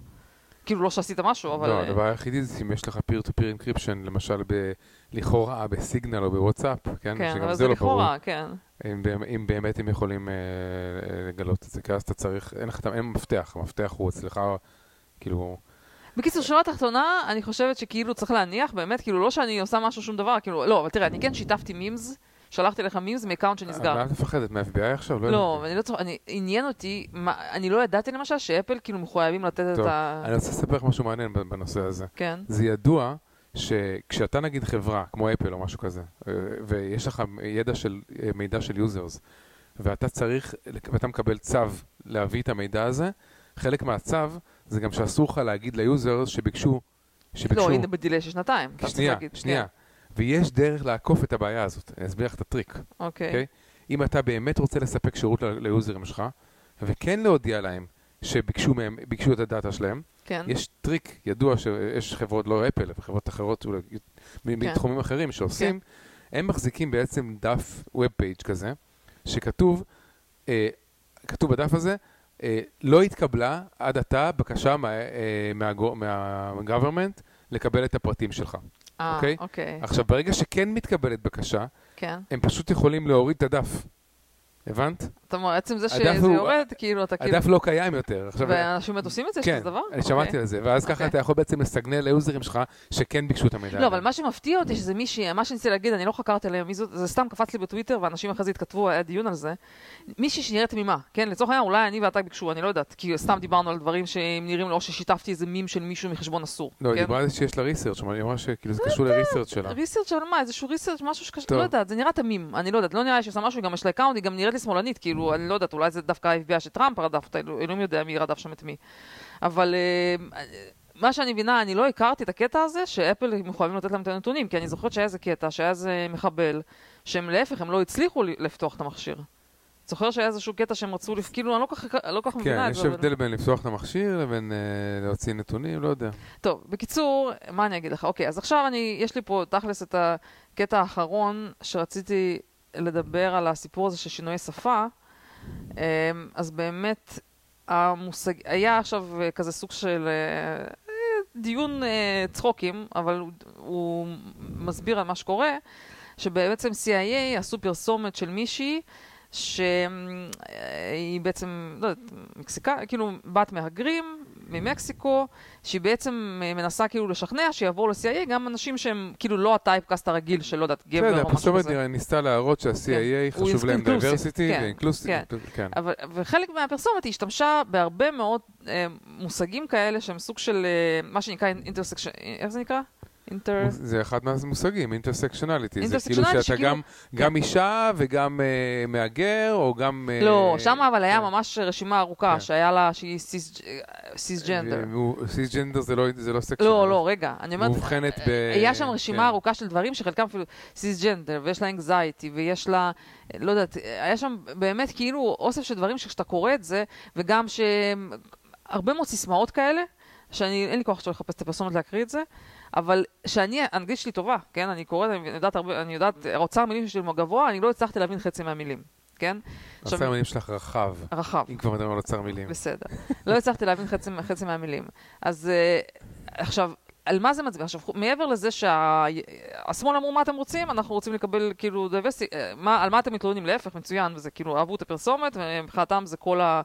כאילו לא שעשית משהו, אבל... לא, אה, הדבר היחידי זה אם יש לך peer-to-peer encryption, למשל ב- לכאורה בסיגנל או בוואטסאפ, כן? כן, אבל זה לא. לכאורה, כן. אם אם באמת הם יכולים אה, אה, לגלות את זה, כי אז אתה צריך, אין לך, אין מפתח, המפתח הוא אצלך, כאילו, בקיצור, שורה תחתונה, אני חושבת שכאילו צריך להניח, באמת, כאילו לא שאני עושה משהו שום דבר, כאילו, לא, אבל תראה, אני כן שיתפתי memes, שלחתי לך memes מ account שנסגר. מה את מפחדת, מה-FBI עכשיו? לא לא. אני לא אני, עניין אותי, מה, אני לא ידעתי למשל שאפל כאילו מחויבים לתת את טוב, ה... אני רוצה לספר לך משהו מעניין בנושא הזה. כן, זה ידוע שכשאתה נגיד חברה, כמו אפל או משהו כזה, אה, ויש לך ידע של, אה, מידע של users, ואתה צריך, ואתה מקבל צו להביא את המידע הזה, חלק מהצו זה גם שאסור לך להגיד ל users שביקשו, שביקשו, לא, הנה ב delay של שנתיים, שנייה. שנייה, כן, ויש דרך לעקוף את הבעיה הזאת, אני אסביר לך את הטריק, אוקיי, אוקיי? אם אתה באמת רוצה לספק שירות ליוזרים שלך, וכן להודיע להם שביקשו מהם, ביקשו את הדאטה שלהם, כן, יש טריק ידוע שיש חברות, לא אפל, אבל חברות אחרות אולי כן. מתחומים אחרים שעושים, הם מחזיקים בעצם דף web page כזה, שכתוב, אה, כתוב בדף הזה, אה, לא התקבלה עד עתה בקשה מה- אה, מהגו- מה-government לקבל את הפרטים שלך. אה, אוקיי? אוקיי. עכשיו, ברגע שכן מתקבלת בקשה, כן. הם פשוט יכולים להוריד את הדף. הבנת? זאת אומרת, עצם זה שזה הוא- יורד, כאילו, אתה כאילו... הדף לא קיים יותר. עכשיו, ואנשים באמת עושים את זה? יש כן, כזה דבר? אני שמעתי אוקיי. על זה, ואז ככה אוקיי. אתה יכול בעצם לסגנל ליוזרים שלך שכן ביקשו את המידע. לא. אבל מה שמפתיע אותי שזה מישהי, מה שניסיתי להגיד, אני לא חקרתי עליה מי זאת, זה סתם קפץ לי בטוויטר, ואנשים אחרי זה התכתבו, היה דיון על זה. מישהי שנראית תמימה, כן? לצורך העניין, אולי אני ואתה ביקשו, אני לא יודעת, כי סתם דיברנו על דברים שהם נראים, או ששיתפתי איזה מים של מישהו מחשבון אסור. לא, היא כן? דיברה על זה שיש לה ריסרצ', אבל היא אמרה שכאילו זה קשור לריסרצ' שלה. research על מה? איזשהו research, משהו שקשור. לא יודעת, זה נראה תמים, אני לא יודעת, לא נראה לי שעושה משהו, גם יש לה account, היא גם נראית לי שמאלנית, כאילו, אני לא יודעת, אולי זה דווקא ה-FBI שטראמפ רדף אותה, אלו- אלוהים יודע מי רדף שם את מי. אבל אה, מה שאני מבינה, אני לא הכרתי את הקטע הזה, שאפל מחויבים לתת להם את הנתונים, כי אני זוכרת שהיה איזה קטע, שהיה איזה מחבל, שהם להפך, הם לא הצליחו לפתוח את המכשיר. זוכר שהיה איזשהו קטע שהם רצו, כאילו, אני לא כל כך לא כך כן, מבינה את יש זה. אבל- הבדל בין לפתוח את המכשיר לבין אה, להוציא נתונים, לא יודע. טוב, בקיצור, מה אני אגיד לך? אוקיי, אז עכשיו אני, יש לי פה תכלס את הקטע האחרון שרציתי לדבר על הסיפור הזה של שינויי שפה. אמ, אז באמת, המושג, היה עכשיו אה, כזה סוג של אה, אה, דיון צחוקים, אבל הוא מסביר על מה שקורה, שבעצם CIA עשו פרסומת של מישהי שהיא בעצם, לא יודעת, מקסיקה, כאילו בת מהגרים ממקסיקו, שהיא בעצם אה, מנסה כאילו לשכנע שיעבור ל-CIA גם אנשים שהם כאילו לא ה typecast הרגיל של, לא יודעת, גבר בסדר, או משהו הפרסומת כזה. נראה- ניסתה להראות כן. שה-CIA הוא חשוב להם diversity כן, ו inclusive. כן. כן. אבל, וחלק מהפרסומת היא השתמשה בהרבה מאוד אה, מושגים כאלה שהם סוג של אה, מה שנקרא intersection, איך זה נקרא? אינטר... זה אחד מהמושגים, intersectionality. זה כאילו שאתה שכאילו- גם- גם אישה וגם אה, מהגר, או גם... אה, לא, שם אבל היה כן. ממש רשימה ארוכה כן. שהיה לה שהיא cisgender. cisgender זה לא- זה לא section. לא, לא, רגע, אני אומרת, מאובחנת ב... היה שם רשימה כן. ארוכה של דברים שחלקם אפילו סיסג'נדר, ויש לה anxiety, ויש לה, לא יודעת, היה שם באמת כאילו אוסף של דברים שכשאתה קורא את זה, וגם שהרבה מאוד סיסמאות כאלה, שאני, אין לי כוח עכשיו לחפש את הפרסומת להקריא את זה, אבל שאני, האנגלית שלי טובה, כן? אני קוראת, אני יודעת הרבה, אני יודעת, אוצר המילים שלי גבוה, אני לא הצלחתי להבין חצי מהמילים, כן? אוצר המילים שלך רחב, רחב. אם כבר מדברים על אוצר מילים. בסדר. לא הצלחתי להבין חצי, חצי מהמילים. אז uh, עכשיו, על מה זה מצביע? עכשיו, מעבר לזה שהשמאל אמרו מה אתם רוצים, אנחנו רוצים לקבל כאילו diversi, מה, על מה אתם מתלוננים? להפך, מצוין, וזה כאילו אהבו את הפרסומת, ומבחינתם זה כל הדברים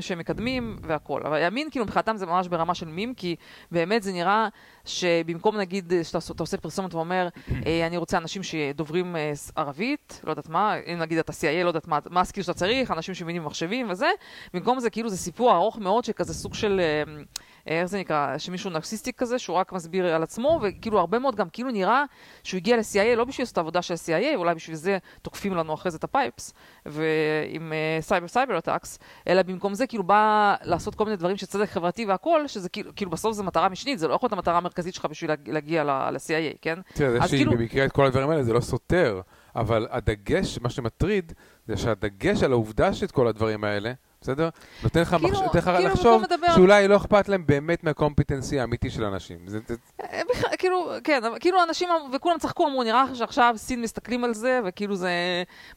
שהם מקדמים והכל. אבל הימין, כאילו, מבחינתם זה ממש ברמה של מימים, כי באמת זה נראה שבמקום נגיד שאתה עושה- פרסומת ואומר, אה, אני רוצה אנשים שדוברים אה, ערבית, לא יודעת מה, אם נגיד אתה CIA, לא יודעת מה, מה ה skill שאתה צריך, אנשים שמבינים במחשבים וזה, במקום זה כאילו זה סיפור ארוך מאוד שכזה סוג של, אה, איך זה נקרא, שמישהו נרקסיסטי כזה, שהוא רק מסביר על עצמו, וכאילו הרבה מאוד גם כאילו נראה שהוא הגיע ל-CIA לא בשביל לעשות את העבודה של ה-CIA, אולי בשביל זה תוקפים לנו אחרי זה את ה pipes, ועם cyber cyber attacks, אלא במקום זה כאילו בא לעשות כל מיני דברים של צדק חברתי והכל, שזה כאילו, כאילו בסוף זה מטרה משנית, זה לא יכול להיות המטרה המרכזית שלך בשביל להג- להגיע ל-CIA, כן? תראה, זה שהיא כאילו- במקרה את כל הדברים האלה זה לא סותר, אבל הדגש, מה שמטריד, זה שהדגש על העובדה שאת כל הדברים האלה, בסדר? נותן לך כאילו- מחש- כאילו לחשוב לדבר- שאולי לא אכפת להם באמת מה competency האמיתי של האנשים. זה- זה- אה, כאילו, כן, כאילו אנשים, אמ- וכולם צחקו, אמרו, נראה לך שעכשיו סין מסתכלים על זה, וכאילו זה,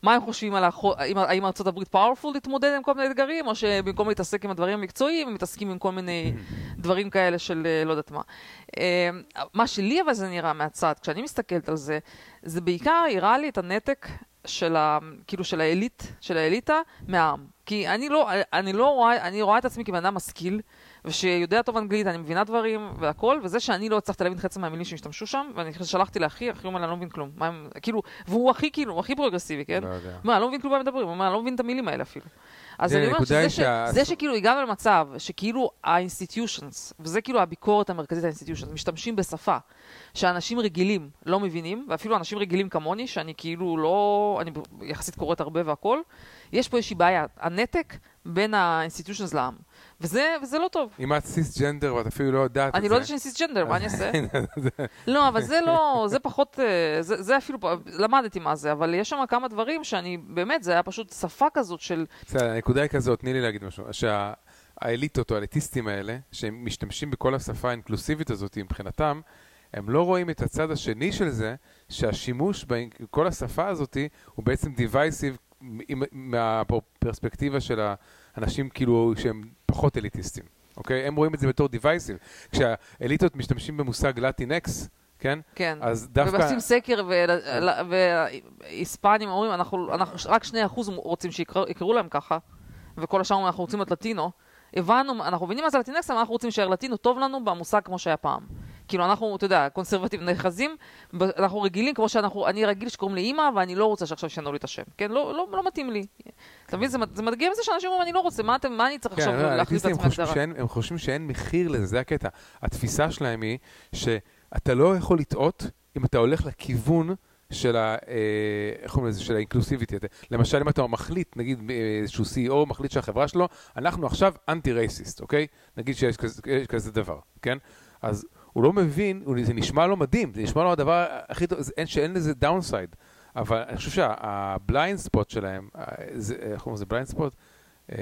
מה הם חושבים על החו... האם, האם ארצות הברית powerful להתמודד עם כל מיני אתגרים, או שבמקום להתעסק עם הדברים המקצועיים, הם מתעסקים עם כל מיני דברים כאלה של אה, לא יודעת מה. אה, מה שלי אבל זה נראה מהצד, כשאני מסתכלת על זה, זה בעיקר הראה לי את הנתק של ה... כאילו של העילית, של האליטה, מהעם. כי אני לא, אני לא רואה, אני רואה את עצמי כבן אדם משכיל, ושיודע טוב אנגלית, אני מבינה דברים והכל, וזה שאני לא הצלחתי להבין חצי מהמילים שהשתמשו שם, ואני שלחתי לאחי, אחי אומר אני לא מבין כלום. מה הם, כאילו, והוא הכי, כאילו, הוא הכי פרוגרסיבי, כן? לא יודע. מה, לא מבין כלום מה מדברים, הוא אומר, אני לא מבין את המילים האלה אפילו. אז אני אומרת שזה ש- זה שכאילו הגענו למצב שכאילו ה-institutions, וזה כאילו הביקורת המרכזית ה-institutions, משתמשים בשפה שאנשים רגילים לא מבינים, ואפילו אנשים רגילים כמוני, שאני כאילו לא, אני יחסית קוראת הרבה והכל, יש פה איזושהי בעיה, הנתק בין ה-institutions לעם. וזה, וזה לא טוב. אם את סיסג'נדר ואת אפילו לא יודעת את זה. אני לא יודעת שאני סיסג'נדר, מה אני אעשה? לא, אבל זה לא, זה פחות, אה, זה, זה אפילו, למדתי מה זה, אבל יש שם כמה דברים שאני, באמת, זה היה פשוט שפה כזאת של, בסדר, הנקודה היא כזאת, תני לי להגיד משהו. שהאליטות או האליטיסטים האלה, שהם משתמשים בכל השפה האינקלוסיבית הזאת מבחינתם, הם לא רואים את הצד השני של זה, שהשימוש בכל השפה הזאת הוא בעצם דיווייסיב מהפרספקטיבה של האנשים כאילו שהם פחות אליטיסטים, אוקיי? הם רואים את זה בתור דיווייסיב. כשהאליטות משתמשים במושג לטינקס, כן? כן. אז דווקא... ובשים סקר, והיספנים אומרים, אנחנו, אנחנו רק 2% רוצים שיקראו להם ככה, וכל השאר אנחנו רוצים להיות לטינו. הבנו, אנחנו מבינים מה זה לטינקס, אבל אנחנו רוצים להישאר לטינו, טוב לנו במושג כמו שהיה פעם. כאילו אנחנו, אתה יודע, קונסרבטיב נאחזים, אנחנו רגילים, כמו שאנחנו, אני רגיל שקוראים לי אימא, ואני לא רוצה שעכשיו ישנו לי את השם. כן, לא, לא, לא מתאים לי. אתה מבין, זה, זה מדגים את זה שאנשים אומרים, אני לא רוצה, מה, אתם, מה אני צריך כן, עכשיו לא, להחליט לעצמי חושבים הגדרה? הם חושבים שאין מחיר לזה, זה הקטע. התפיסה שלהם היא שאתה לא יכול לטעות אם אתה הולך לכיוון של ה... אה, איך קוראים לזה? של האינקלוסיביטי. למשל, אם אתה מחליט, נגיד אה, איזשהו CEO מחליט שהחברה שלו, אנחנו עכשיו anti racist, אוקיי? נגיד שיש כזה, כזה דבר, כן? אז הוא לא מבין, הוא- זה נשמע לו מדהים, זה נשמע לו הדבר הכי טוב, אין, שאין לזה downside. אבל אני חושב שה blind spot שלהם, איך קוראים לזה blind spot? אה,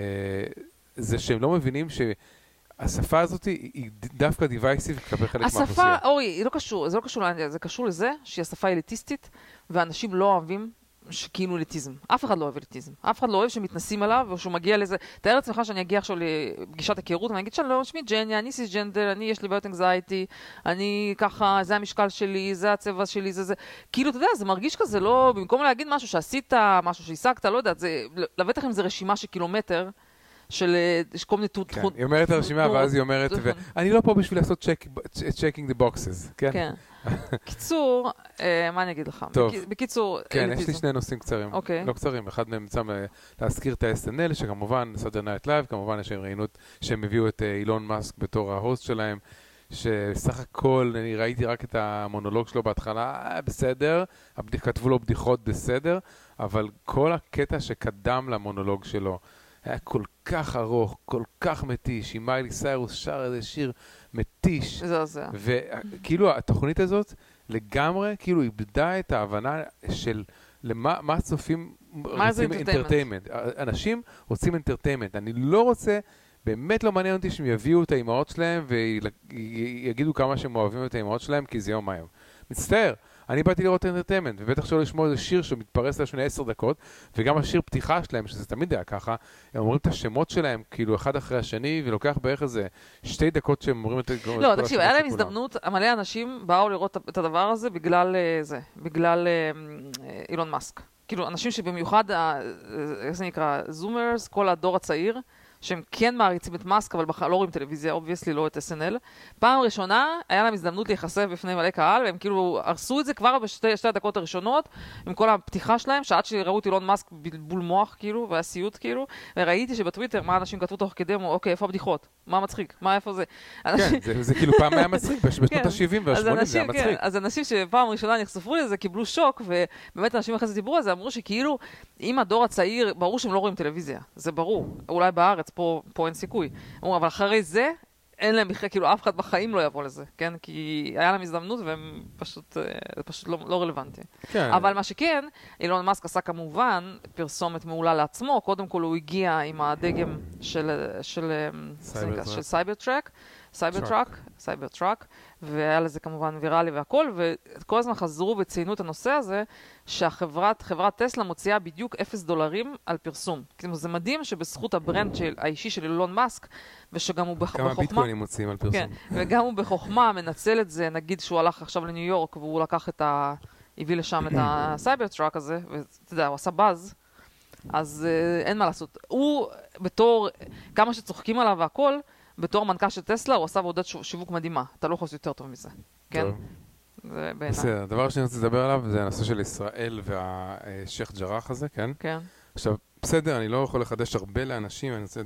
זה שהם לא מבינים שהשפה הזאת היא דווקא divisive כלפי חלק השפה, מהאוכלוסייה. אורי, היא לא קשור, זה לא קשור לאנגלית, זה קשור לזה שהיא השפה אליטיסטית, ואנשים לא אוהבים שכאילו אליטיזם. אף אחד לא אוהב אליטיזם. אף אחד לא אוהב שמתנסים עליו, או שהוא מגיע לזה. תאר לעצמך שאני אגיע עכשיו לפגישת היכרות, ואני אגיד שלום, שמי ג'ניה, אני סיסג'נדר, אני, יש לי בעיות אנגזייטי, אני ככה, זה המשקל שלי, זה הצבע שלי, זה זה. כאילו, אתה יודע, זה מרגיש כזה, לא, במקום להגיד משהו שעשית, משהו שהשגת, לא יודעת, זה, לבטח אם זה רשימה של קילומטר, של יש כל מיני כן, תחום. היא אומרת את הרשימה, ואז היא אומרת. אני לא פה בשביל לעשות checking the boxes, כן? קיצור, אה, מה אני אגיד לך? טוב. בקיצ- בקיצור, כן, יש לי. שני נושאים קצרים. אוקיי. לא קצרים, אחד מהם אה, להזכיר את ה-SNL, שכמובן, Saturday Night Live, כמובן יש להם רעיונות שהם הביאו את אה, אילון מאסק בתור ה host שלהם, שסך הכל, אני ראיתי רק את המונולוג שלו בהתחלה, אה, בסדר, כתבו לו בדיחות בסדר, אבל כל הקטע שקדם למונולוג שלו היה כל כך ארוך, כל כך מתיש, עם מיילי סיירוס שר איזה שיר מתיש. מזעזע. וכאילו התוכנית הזאת לגמרי כאילו איבדה את ההבנה של למה מה הצופים מה זה רוצים? entertainment. אנשים רוצים entertainment. אני לא רוצה, באמת לא מעניין אותי שהם יביאו את האימהות שלהם ויגידו כמה שהם אוהבים את האימהות שלהם כי זה יום היום. מצטער. אני באתי לראות entertainment, ובטח שלא לשמוע איזה שיר שמתפרס על שני עשר דקות, וגם השיר פתיחה שלהם, שזה תמיד היה ככה, הם אומרים את השמות שלהם כאילו אחד אחרי השני, ולוקח בערך איזה שתי דקות שהם אומרים את כל לא, תקשיב, היה להם. הזדמנות, מלא אנשים באו לראות את הדבר הזה בגלל אה, זה, בגלל אה, אה, אילון מאסק. כאילו, אנשים שבמיוחד, אה, איך זה נקרא, Zoomers, כל הדור הצעיר, שהם כן מעריצים את מאסק, אבל בכלל לא רואים טלוויזיה, obviously לא את SNL. פעם ראשונה היה להם הזדמנות להיחשף בפני מלא קהל, והם כאילו הרסו את זה כבר בשתי שתי הדקות הראשונות, עם כל הפתיחה שלהם, שעד שראו את אילון מאסק בלבול מוח, כאילו, והיה סיוט, כאילו, וראיתי שבטוויטר, מה אנשים כתבו תוך כדי, אמרו, אוקיי, איפה הבדיחות? מה מצחיק? מה, איפה זה? כן, זה- זה כאילו פעם היה מצחיק, בש- בשנות כן. ה-70 אז וה-80 זה היה אנשים, כן, מצחיק. אז אנשים שפעם ראשונה נחשפו לזה קיבלו שוק, ובאמת אנשים אחרי זה דיברו על זה, אמרו שכאילו, אם הדור הצעיר, ברור שהם לא רואים טלוויזיה, זה ברור. אולי בארץ, פה, פה אין סיכוי. אמרו, אבל אחרי זה, אין להם בכלל, כאילו אף אחד בחיים לא יבוא לזה, כן? כי היה להם הזדמנות והם פשוט, אה, זה פשוט לא, לא רלוונטי. כן. אבל מה שכן, אילון מאסק עשה כמובן פרסומת מעולה לעצמו, קודם כל הוא הגיע עם הדגם של. של Cyber Truck, Cyber Truck. Truck, Cyber Truck, והיה לזה כמובן ויראלי והכל, וכל הזמן חזרו וציינו את הנושא הזה, שהחברת, חברת טסלה מוציאה בדיוק אפס דולרים על פרסום. כאילו זה מדהים שבזכות ה brand של, האישי של אילון מאסק, ושגם הוא בח, כמה בחוכמה... ביטקוינים מוציאים על פרסום. כן, וגם הוא בחוכמה מנצל את זה, נגיד שהוא הלך עכשיו לניו יורק והוא לקח את ה... הביא לשם את ה Cybertruck הזה, ואתה יודע, הוא עשה באזז, אז אה, אין מה לעשות. הוא, בתור, כמה שצוחקים עליו והכל, בתור מנכ"ל של טסלה, הוא עשה עבודת שיווק מדהימה. אתה לא יכול לעשות יותר טוב מזה. כן? זה בעיניי. בסדר, הדבר שאני רוצה לדבר עליו זה הנושא של ישראל והשייח' ג'ראח הזה, כן? כן. עכשיו, בסדר, אני לא יכול לחדש הרבה לאנשים, אני רוצה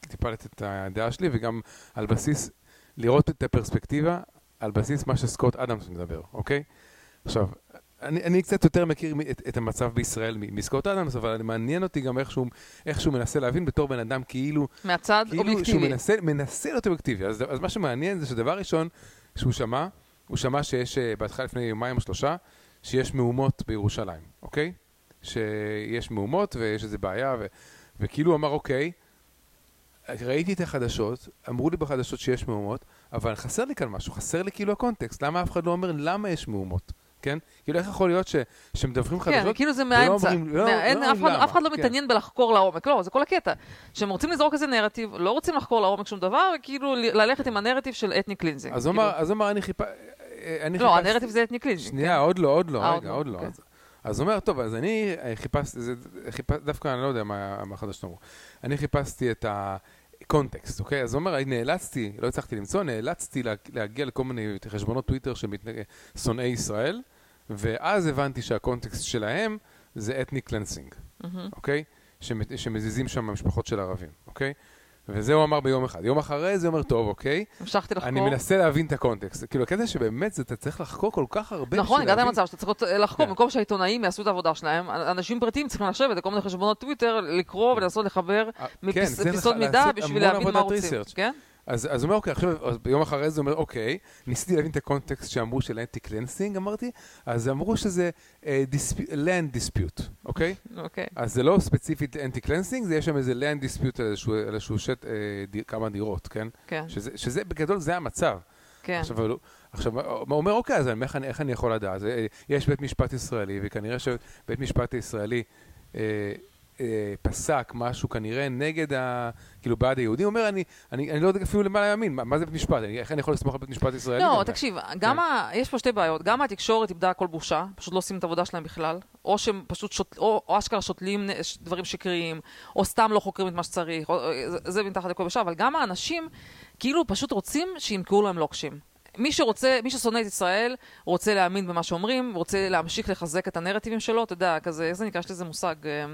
טיפה לתת את הדעה שלי, וגם על בסיס, לראות את הפרספקטיבה, על בסיס מה שסקוט אדמס מדבר, אוקיי? עכשיו, אני, אני קצת יותר מכיר את, את המצב בישראל מסקוט אדמס, אבל מעניין אותי גם איך שהוא, איך שהוא מנסה להבין בתור בן אדם כאילו, מהצד כאילו שהוא אובייקטיבי. מנסה, מנסה להיות אובייקטיבי. אז, אז מה שמעניין זה שדבר ראשון שהוא שמע, הוא שמע שיש, אה, בהתחלה לפני יומיים או שלושה, שיש מהומות בירושלים, אוקיי? שיש מהומות ויש איזה בעיה, ו, וכאילו הוא אמר, אוקיי, ראיתי את החדשות, אמרו לי בחדשות שיש מהומות, אבל חסר לי כאן משהו, חסר לי כאילו הקונטקסט, למה אף אחד לא אומר למה יש מהומות? כן? כאילו, איך יכול להיות ש- שמדווחים כן, חדשות? כאילו זה מהאמצע. לא- מה- לא אין- אף אחד- אף אחד לא כן. מתעניין בלחקור לעומק. לא, זה כל הקטע. שהם רוצים לזרוק איזה נרטיב, לא רוצים לחקור לעומק שום דבר, וכאילו ללכת עם הנרטיב של ethnic cleansing. אז הוא הוא אמר, אני חיפ... אני לא, חיפשתי- הנרטיב זה ethnic cleansing. שנייה, עוד לא, עוד לא, אה, עוד רגע, לא, עוד לא. אוקיי. אז- אז הוא אומר, טוב, אז אני אה, חיפשתי, זה- חיפ- דווקא אני לא יודע מה מה החדשות אמרו. אני חיפשתי את הקונטקסט, אוקיי? אז הוא אומר, אני נאלצתי, לא הצלחתי למצוא, נאלצתי לה- להגיע לכל מיני חשבונות טוויטר של שונאי ישראל, ואז הבנתי שהקונטקסט שלהם זה ethnic cleansing, מהמם. אוקיי? שמ- שמזיזים שם משפחות של ערבים, אוקיי? וזה הוא אמר ביום אחד. יום אחרי זה הוא אומר, טוב, אוקיי, המשכתי לחקור. אני מנסה להבין את הקונטקסט. כאילו, הקטע שבאמת זה, אתה צריך לחקור כל כך הרבה נכון, הגעת למצב שאתה צריך להיות- לחקור, כן. במקום שהעיתונאים יעשו את העבודה שלהם, אנשים פרטיים צריכים לשבת לכל מיני חשבונות טוויטר, לקרוא ולנסות לחבר אה, כן, מפיסות מידע לעשות בשביל להבין מה רוצים. כן? אז, הוא אומר, אוקיי, עכשיו, אז ביום אחרי זה הוא אומר, אוקיי, ניסיתי להבין את הקונטקסט שאמרו של ethnic cleansing, אמרתי, אז אמרו שזה אה, dispute, land dispute, אוקיי? אוקיי. אז זה לא ספציפית ethnic cleansing, זה יש שם איזה land dispute על איזשהו, על איזשהו שט, אה, די, כמה דירות, כן? כן, שזה, שזה בגדול זה המצב. כן. עכשיו, עכשיו, הוא אומר, אוקיי, אז איך אני, איך אני יכול לדעת? זה, יש בית משפט ישראלי, וכנראה שבית משפט הישראלי אה, אה, פסק משהו כנראה נגד ה... כאילו, בעד היהודים. אומר, אני, אני, אני לא יודע אפילו למה להאמין, מה, מה זה בית משפט? אני, איך אני יכול לסמוך על בית משפט ישראלי? לא? תקשיב, גם ה... יש פה שתי בעיות. גם התקשורת איבדה כל בושה, פשוט לא עושים את העבודה שלהם בכלל. או שהם פשוט שוט... או, או אשכרה שותלים דברים שקריים, או סתם לא חוקרים את מה שצריך, או... זה, זה מתחת לכל בושה, אבל גם האנשים כאילו פשוט רוצים שימכרו להם לוקשים. מי שרוצה, מי ששונא את ישראל, רוצה להאמין במה שאומרים, רוצה להמשיך לחזק את הנרטיבים שלו, אתה יודע, כזה, איך זה נקרא? יש לזה מושג, אה,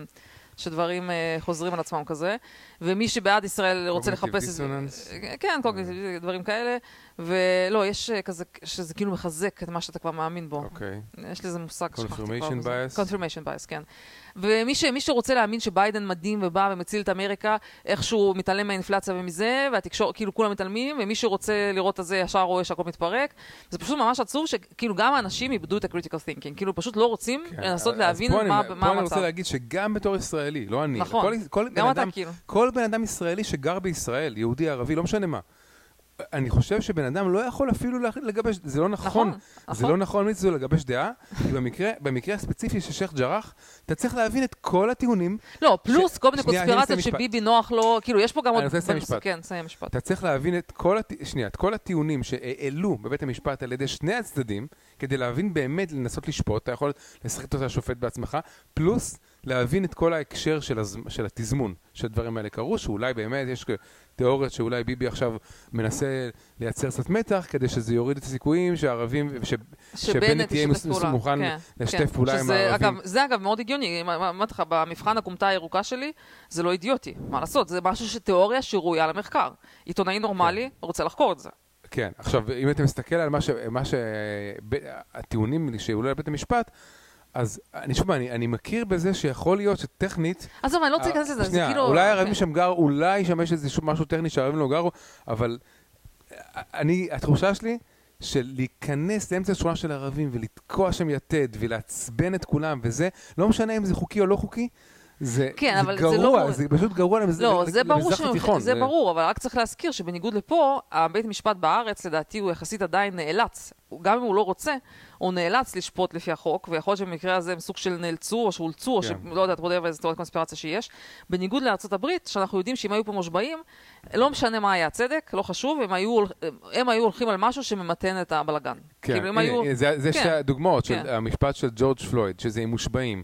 שדברים אה, חוזרים על עצמם כזה. ומי שבעד ישראל רוצה לחפש... איזה- dissonance. כן, קוגניטיב, דברים כאלה. ולא, יש אה, כזה, שזה כאילו מחזק את מה שאתה כבר מאמין בו. אוקיי. יש לזה מושג שכחתי כבר. Confirmation bias? confirmation bias, כן. ומי ש, שרוצה להאמין שביידן מדהים ובא ומציל את אמריקה, איכשהו מתעלם מהאינפלציה ומזה, והתקשורת, כאילו כולם מתעלמים, ומי שרוצה לראות את זה ישר רואה שהכל מתפרק. זה פשוט ממש עצוב שכאילו גם האנשים איבדו את ה-critical thinking, כאילו פשוט לא רוצים כן. לנסות להבין פה אני- מה, פה מה אני רוצה המצב. להגיד שגם בתור ישראלי, לא אני, נכון. כל, כל בן אדם, כאילו. כל בן אדם ישראלי שגר בישראל, יהודי, ערבי, לא משנה מה. אני חושב שבן אדם לא יכול אפילו לגבש, זה לא נכון, נכון, זה נכון. לא נכון מיצו לגבש דעה, כי במקרה, במקרה הספציפי של שייח' ג'ראח, אתה צריך להבין את כל הטיעונים, לא, פלוס כל מיני קונספירציות. שביבי נוח לו, כאילו יש פה גם עוד... אני רוצה לסיים משפט. כן, סיים משפט. אתה צריך להבין את כל, הט... שנייה, את כל הטיעונים שהעלו בבית המשפט על ידי שני הצדדים, כדי להבין באמת, לנסות לשפוט, אתה יכול לשחק אותה השופט בעצמך, פלוס להבין את כל ההקשר של, הז... של התזמון שהדברים האלה קרו, שאולי באמת יש תיאוריות שאולי ביבי עכשיו מנסה לייצר קצת מתח, כדי שזה יוריד את הסיכויים שהערבים, ש... שבנט יהיה. מוכן כן, לשתף כן. פעולה עם שזה, הערבים. אגב, זה אגב מאוד הגיוני, אמרתי לך, במבחן הכומתה הירוקה שלי, זה לא אידיוטי, מה לעשות, זה משהו שתיאוריה שראויה למחקר. עיתונאי נורמלי רוצה לחקור את זה. כן, עכשיו, אם אתה מסתכל על מה ש... מה ש... הטיעונים שהועלו לבית המשפט, אז אני שוב, אני, אני מכיר בזה שיכול להיות שטכנית, עזוב, אני לא רוצה להיכנס לזה, זה שנייה, כאילו... אולי הערבים שם גרו, אולי שם יש איזה משהו טכני שהערבים לא גרו, אבל אני, התחושה שלי של להיכנס לאמצע שכונה של ערבים ולתקוע שם יתד ולעצבן את כולם וזה, לא משנה אם זה חוקי או לא חוקי, זה, כן, זה אבל זה גרוע, לא- זה פשוט גרוע למז... לא, זה ברור, שהוא- התיכון. זה ברור, אבל רק צריך להזכיר שבניגוד לפה, הבית משפט בארץ, לדעתי, הוא יחסית עדיין נאלץ, גם אם הוא לא רוצה, הוא נאלץ לשפוט לפי החוק, ויכול להיות שבמקרה הזה הם סוג של נאלצו, או שאולצו, או כן. שלא יודעת, whatever, איזה תיאוריית קונספירציה שיש. בניגוד לארצות הברית, שאנחנו יודעים שאם היו פה מושבעים, לא משנה מה היה הצדק, לא חשוב, הם היו, הם היו הולכים על משהו שממתן את הבלגן. כן, כאילו, הנה, היו... הנה, זה, זה כן, שתי הדוגמאות של כן. המשפט של ג'ורג' פלויד, שזה עם מושבעים.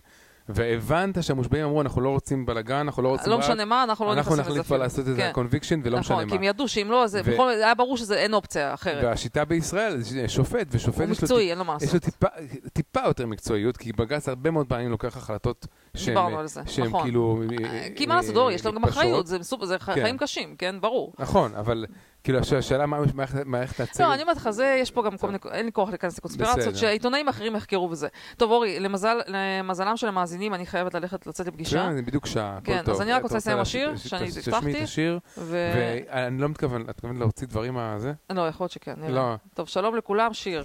והבנת שהמושבעים אמרו, אנחנו לא רוצים בלאגן, אנחנו לא רוצים... לא משנה מה, אנחנו לא אנחנו נכנסים לזה נחליט כבר. לעשות את זה כן. conviction ולא משנה נכון, כי מה. הם ידעו שאם לא, בכל- היה ברור שזה אין אופציה אחרת. והשיטה בישראל, זה שופט, ושופט יש לו מה. טיפה, יותר מקצועיות, כי בג"ץ הרבה מאוד פעמים לוקח החלטות דיברנו על זה, שהן נכון. כאילו... כי מה לעשות, דור, יש להם גם מתפשרות. אחריות, זה מסוג- זה כן. חיים קשים, כן, ברור. נכון, אבל כאילו הש- השאלה מה מערכת- מערכת הצדק... לא, אני אומרת לך, זה, יש פה גם כל מיני, אין לי כוח להיכנס לקונספירציות. שעיתונאים אחרים יחקרו בזה. טוב, אורי, למזל, למזלם של המאזינים, אני חייבת ללכת לצאת לפגישה, כן, זה בדיוק שעה, הכל כן, טוב. אז אני רק אתה רוצה לסיים השיר, שאני תשמיעי הבטחתי. את השיר. ואני לא מתכוון, את מתכוונת להוציא דברים מה זה? לא, יכול להיות שכן, נראה. לא. טוב, שלום לכולם, שיר.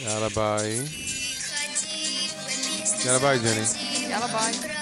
יאללה ביי. יאללה ביי ג'ני. יאללה ביי.